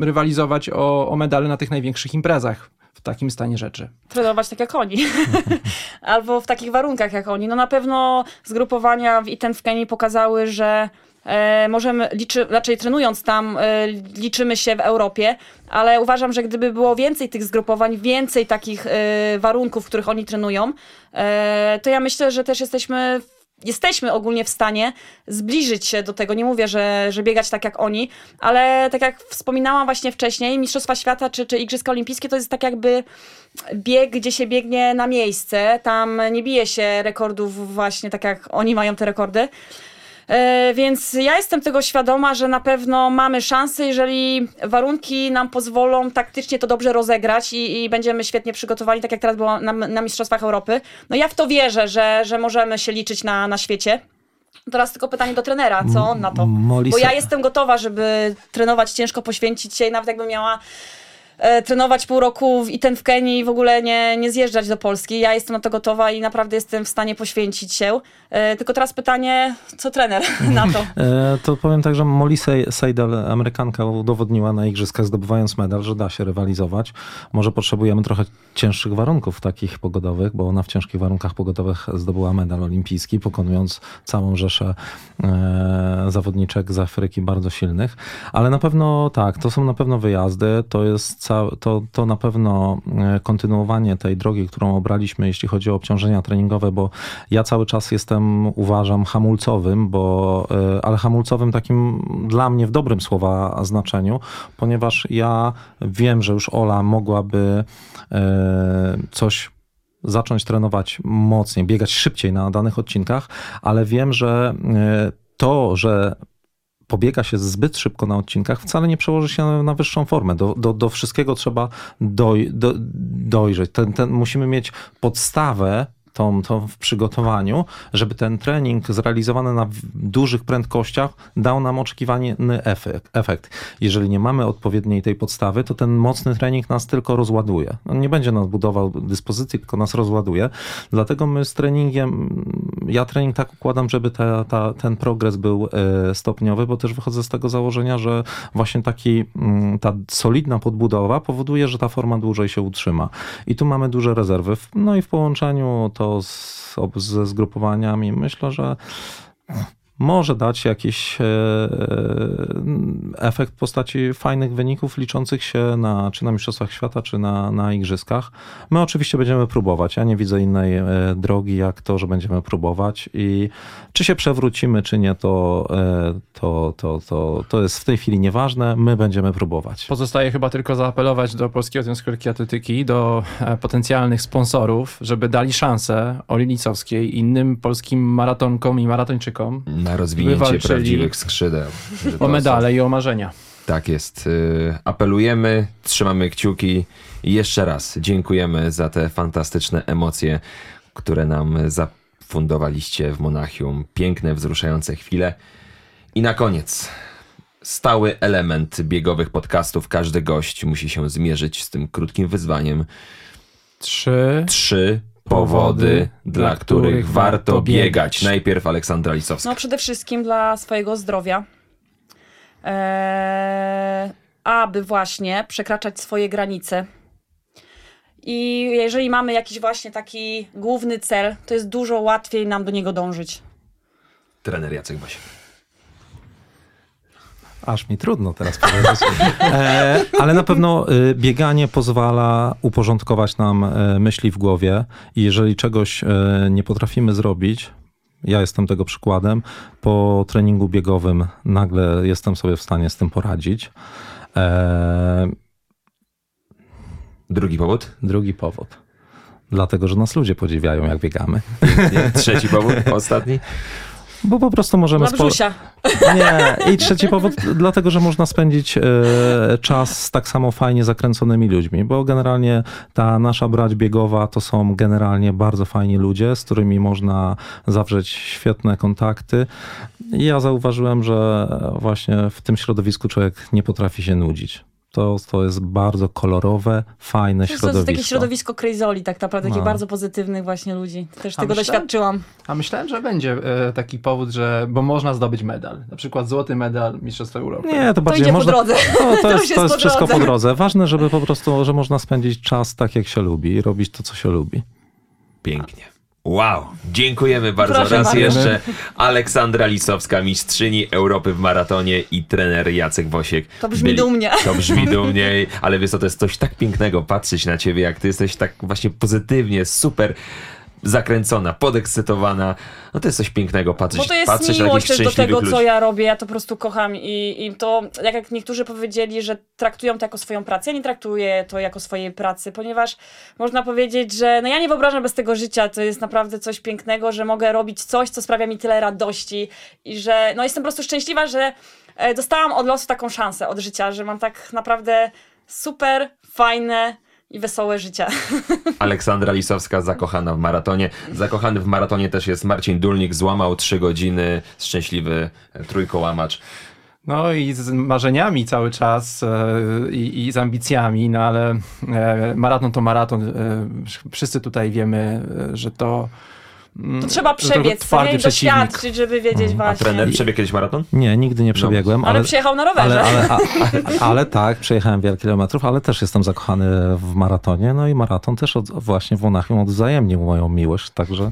S2: rywalizować o, o medale na tych największych imprezach w takim stanie rzeczy?
S3: trenować tak jak oni. Albo w takich warunkach jak oni. No na pewno zgrupowania w Iten w Kenii pokazały, że e, możemy, liczy, raczej trenując tam, e, liczymy się w Europie, ale uważam, że gdyby było więcej tych zgrupowań, więcej takich e, warunków, w których oni trenują, e, to ja myślę, że też jesteśmy jesteśmy ogólnie w stanie zbliżyć się do tego. Nie mówię, że, że biegać tak jak oni, ale tak jak wspominałam właśnie wcześniej, Mistrzostwa Świata czy, czy Igrzyska Olimpijskie to jest tak jakby bieg, gdzie się biegnie na miejsce. Tam nie bije się rekordów właśnie tak jak oni mają te rekordy. E, Więc ja jestem tego świadoma, że na pewno mamy szansę, jeżeli warunki nam pozwolą taktycznie to dobrze rozegrać i, i będziemy świetnie przygotowani, tak jak teraz było na, na Mistrzostwach Europy. No ja w to wierzę, że, że możemy się liczyć na, na świecie. Teraz tylko pytanie do trenera, co on na to? Bo ja jestem gotowa, żeby trenować ciężko, poświęcić się i nawet jakbym miała e, trenować pół roku w, i ten w Kenii i w ogóle nie, nie zjeżdżać do Polski. Ja jestem na to gotowa i naprawdę jestem w stanie poświęcić się. E, tylko teraz pytanie, co trener na to?
S4: E, To powiem tak, że Molly Se- Seidel, Amerykanka, udowodniła na igrzyskach, zdobywając medal, że da się rywalizować. Może potrzebujemy trochę cięższych warunków takich pogodowych, bo ona w ciężkich warunkach pogodowych zdobyła medal olimpijski, pokonując całą rzeszę e, zawodniczek z Afryki bardzo silnych. Ale na pewno tak, to są na pewno wyjazdy, to jest to, to na pewno kontynuowanie tej drogi, którą obraliśmy, jeśli chodzi o obciążenia treningowe, bo ja cały czas jestem, uważam, hamulcowym, bo, e, ale hamulcowym takim dla mnie w dobrym słowa znaczeniu, ponieważ ja wiem, że już Ola mogłaby e, coś zacząć trenować mocniej, biegać szybciej na danych odcinkach, ale wiem, że e, to, że pobiega się zbyt szybko na odcinkach, wcale nie przełoży się na wyższą formę. Do, do, do wszystkiego trzeba doj, do, dojrzeć. Ten, ten, musimy mieć podstawę tą, tą w przygotowaniu, żeby ten trening zrealizowany na dużych prędkościach dał nam oczekiwany efekt. Jeżeli nie mamy odpowiedniej tej podstawy, to ten mocny trening nas tylko rozładuje. On nie będzie nas budował dyspozycji, tylko nas rozładuje. Dlatego my z treningiem, ja trening tak układam, żeby ta, ta, ten progres był e, stopniowy, bo też wychodzę z tego założenia, że właśnie taki, mm, ta solidna podbudowa powoduje, że ta forma dłużej się utrzyma. I tu mamy duże rezerwy. No i w połączeniu to z, ze zgrupowaniami. Myślę, że może dać jakiś e, efekt w postaci fajnych wyników liczących się na, czy na Mistrzostwach Świata, czy na, na Igrzyskach. My oczywiście będziemy próbować. Ja nie widzę innej e, drogi, jak to, że będziemy próbować i czy się przewrócimy, czy nie, to, e, to, to, to, to jest w tej chwili nieważne. My będziemy próbować.
S2: Pozostaje chyba tylko zaapelować do Polskiego Związku Atletyki, do e, potencjalnych sponsorów, żeby dali szansę Oli Licowskiej i innym polskim maratonkom i maratończykom
S1: Na rozwinięcie prawdziwych skrzydeł.
S2: O medale i o marzenia.
S1: Tak jest. Y, Apelujemy, trzymamy kciuki i jeszcze raz dziękujemy za te fantastyczne emocje, które nam zafundowaliście w Monachium. Piękne, wzruszające chwile. I na koniec. Stały element biegowych podcastów. Każdy gość musi się zmierzyć z tym krótkim wyzwaniem.
S2: Trzy,
S1: Trzy powody, dla których warto biegać. Najpierw Aleksandra Lisowska.
S3: No przede wszystkim dla swojego zdrowia. Eee, aby właśnie przekraczać swoje granice. I jeżeli mamy jakiś właśnie taki główny cel, to jest dużo łatwiej nam do niego dążyć.
S1: Trener Jacek Basiek.
S4: Aż mi trudno teraz powiedzieć. E, ale na pewno y, bieganie pozwala uporządkować nam e, myśli w głowie i jeżeli czegoś e, nie potrafimy zrobić, ja jestem tego przykładem, po treningu biegowym nagle jestem sobie w stanie z tym poradzić. E,
S1: Drugi powód?
S4: drugi powód. Dlatego, że nas ludzie podziwiają, jak biegamy.
S1: Trzeci powód, ostatni.
S4: Bo po prostu możemy... Spo-
S3: brzusia.
S4: Nie, i trzeci powód, dlatego, że można spędzić e, czas z tak samo fajnie zakręconymi ludźmi, bo generalnie ta nasza brać biegowa to są generalnie bardzo fajni ludzie, z którymi można zawrzeć świetne kontakty. I ja zauważyłem, że właśnie w tym środowisku człowiek nie potrafi się nudzić. To, to jest bardzo kolorowe, fajne
S3: To jest, to jest
S4: środowisko.
S3: takie środowisko crazoli, tak naprawdę, takich
S4: No.
S3: bardzo pozytywnych właśnie ludzi. Też
S2: A
S3: tego
S2: myślę-
S3: doświadczyłam.
S2: A myślałem, że będzie e, taki powód, że bo można zdobyć medal. Na przykład złoty medal Mistrzostwa Europy.
S4: Nie, to
S3: To
S4: bardziej
S3: idzie
S4: można...
S3: po drodze.
S4: No, to,
S3: To
S4: jest,
S3: już
S4: to
S3: jest
S4: jest
S3: po
S4: wszystko
S3: drodze.
S4: po drodze. Ważne, żeby po prostu, że można spędzić czas tak, jak się lubi i robić to, co się lubi.
S1: Pięknie. Wow, dziękujemy bardzo
S3: Proszę
S1: raz
S3: bardzo.
S1: jeszcze. Aleksandra Lisowska, mistrzyni Europy w maratonie i trener Jacek Wosiek.
S3: To brzmi dumnie.
S1: To brzmi dumnie, ale wiesz co, to jest coś tak pięknego patrzeć na ciebie, jak ty jesteś tak właśnie pozytywnie, super zakręcona, podekscytowana. No to jest coś pięknego patrzeć,
S3: Bo to jest
S1: patrzeć
S3: miłość też do tego,
S1: ludzi.
S3: co ja robię. Ja to po prostu kocham i, i to, jak, jak niektórzy powiedzieli, że traktują to jako swoją pracę, ja nie traktuję to jako swojej pracy, ponieważ można powiedzieć, że no ja nie wyobrażam bez tego życia. To jest naprawdę coś pięknego, że mogę robić coś, co sprawia mi tyle radości i że no jestem po prostu szczęśliwa, że e, dostałam od losu taką szansę od życia, że mam tak naprawdę super, fajne i wesołe życie.
S1: Aleksandra Lisowska zakochana w maratonie. Zakochany w maratonie też jest Marcin Dulnik, złamał 3 godziny, szczęśliwy trójkołamacz.
S2: No i z marzeniami cały czas e, i, i z ambicjami, no ale e, maraton to maraton. E, wszyscy tutaj wiemy, że to. Mm,
S3: To trzeba przebiec,
S2: twardy
S3: nie? doświadczyć, żeby wiedzieć
S1: A
S3: właśnie.
S1: trener przebiegł kiedyś maraton?
S4: Nie, nigdy nie przebiegłem,
S3: Ale
S4: ale,
S3: przyjechał na rowerze.
S4: ale, ale, a, ale tak, przejechałem wiele kilometrów, ale też jestem zakochany w maratonie. No i maraton też od, właśnie w Monachium odwzajemnił moją miłość, także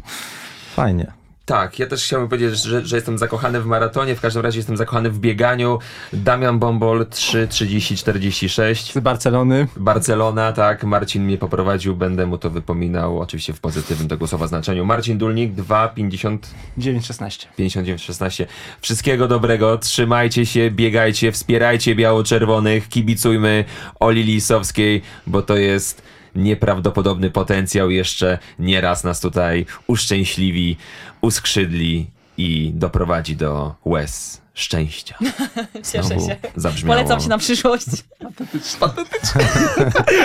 S4: fajnie.
S1: Tak, ja też chciałbym powiedzieć, że, że jestem zakochany w maratonie, w każdym razie jestem zakochany w bieganiu. Damian Bombol 3.30.46.
S2: Z Barcelony.
S1: Barcelona, tak, Marcin mnie poprowadził, będę mu to wypominał, oczywiście w pozytywnym tego słowa znaczeniu. Marcin Dulnik 2.50
S2: 9-16.
S1: 59-16. Wszystkiego dobrego, trzymajcie się, biegajcie, wspierajcie biało-czerwonych, kibicujmy Oli Lisowskiej, bo to jest nieprawdopodobny potencjał. Jeszcze nieraz nas tutaj uszczęśliwi, uskrzydli i doprowadzi do łez szczęścia.
S3: Cieszę
S1: Znowu
S3: się.
S1: Zabrzmiało.
S3: Polecam się na przyszłość.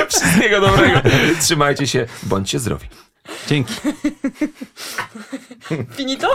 S1: Wszystkiego dobrego. Trzymajcie się, bądźcie zdrowi.
S2: Dzięki.
S3: Finito?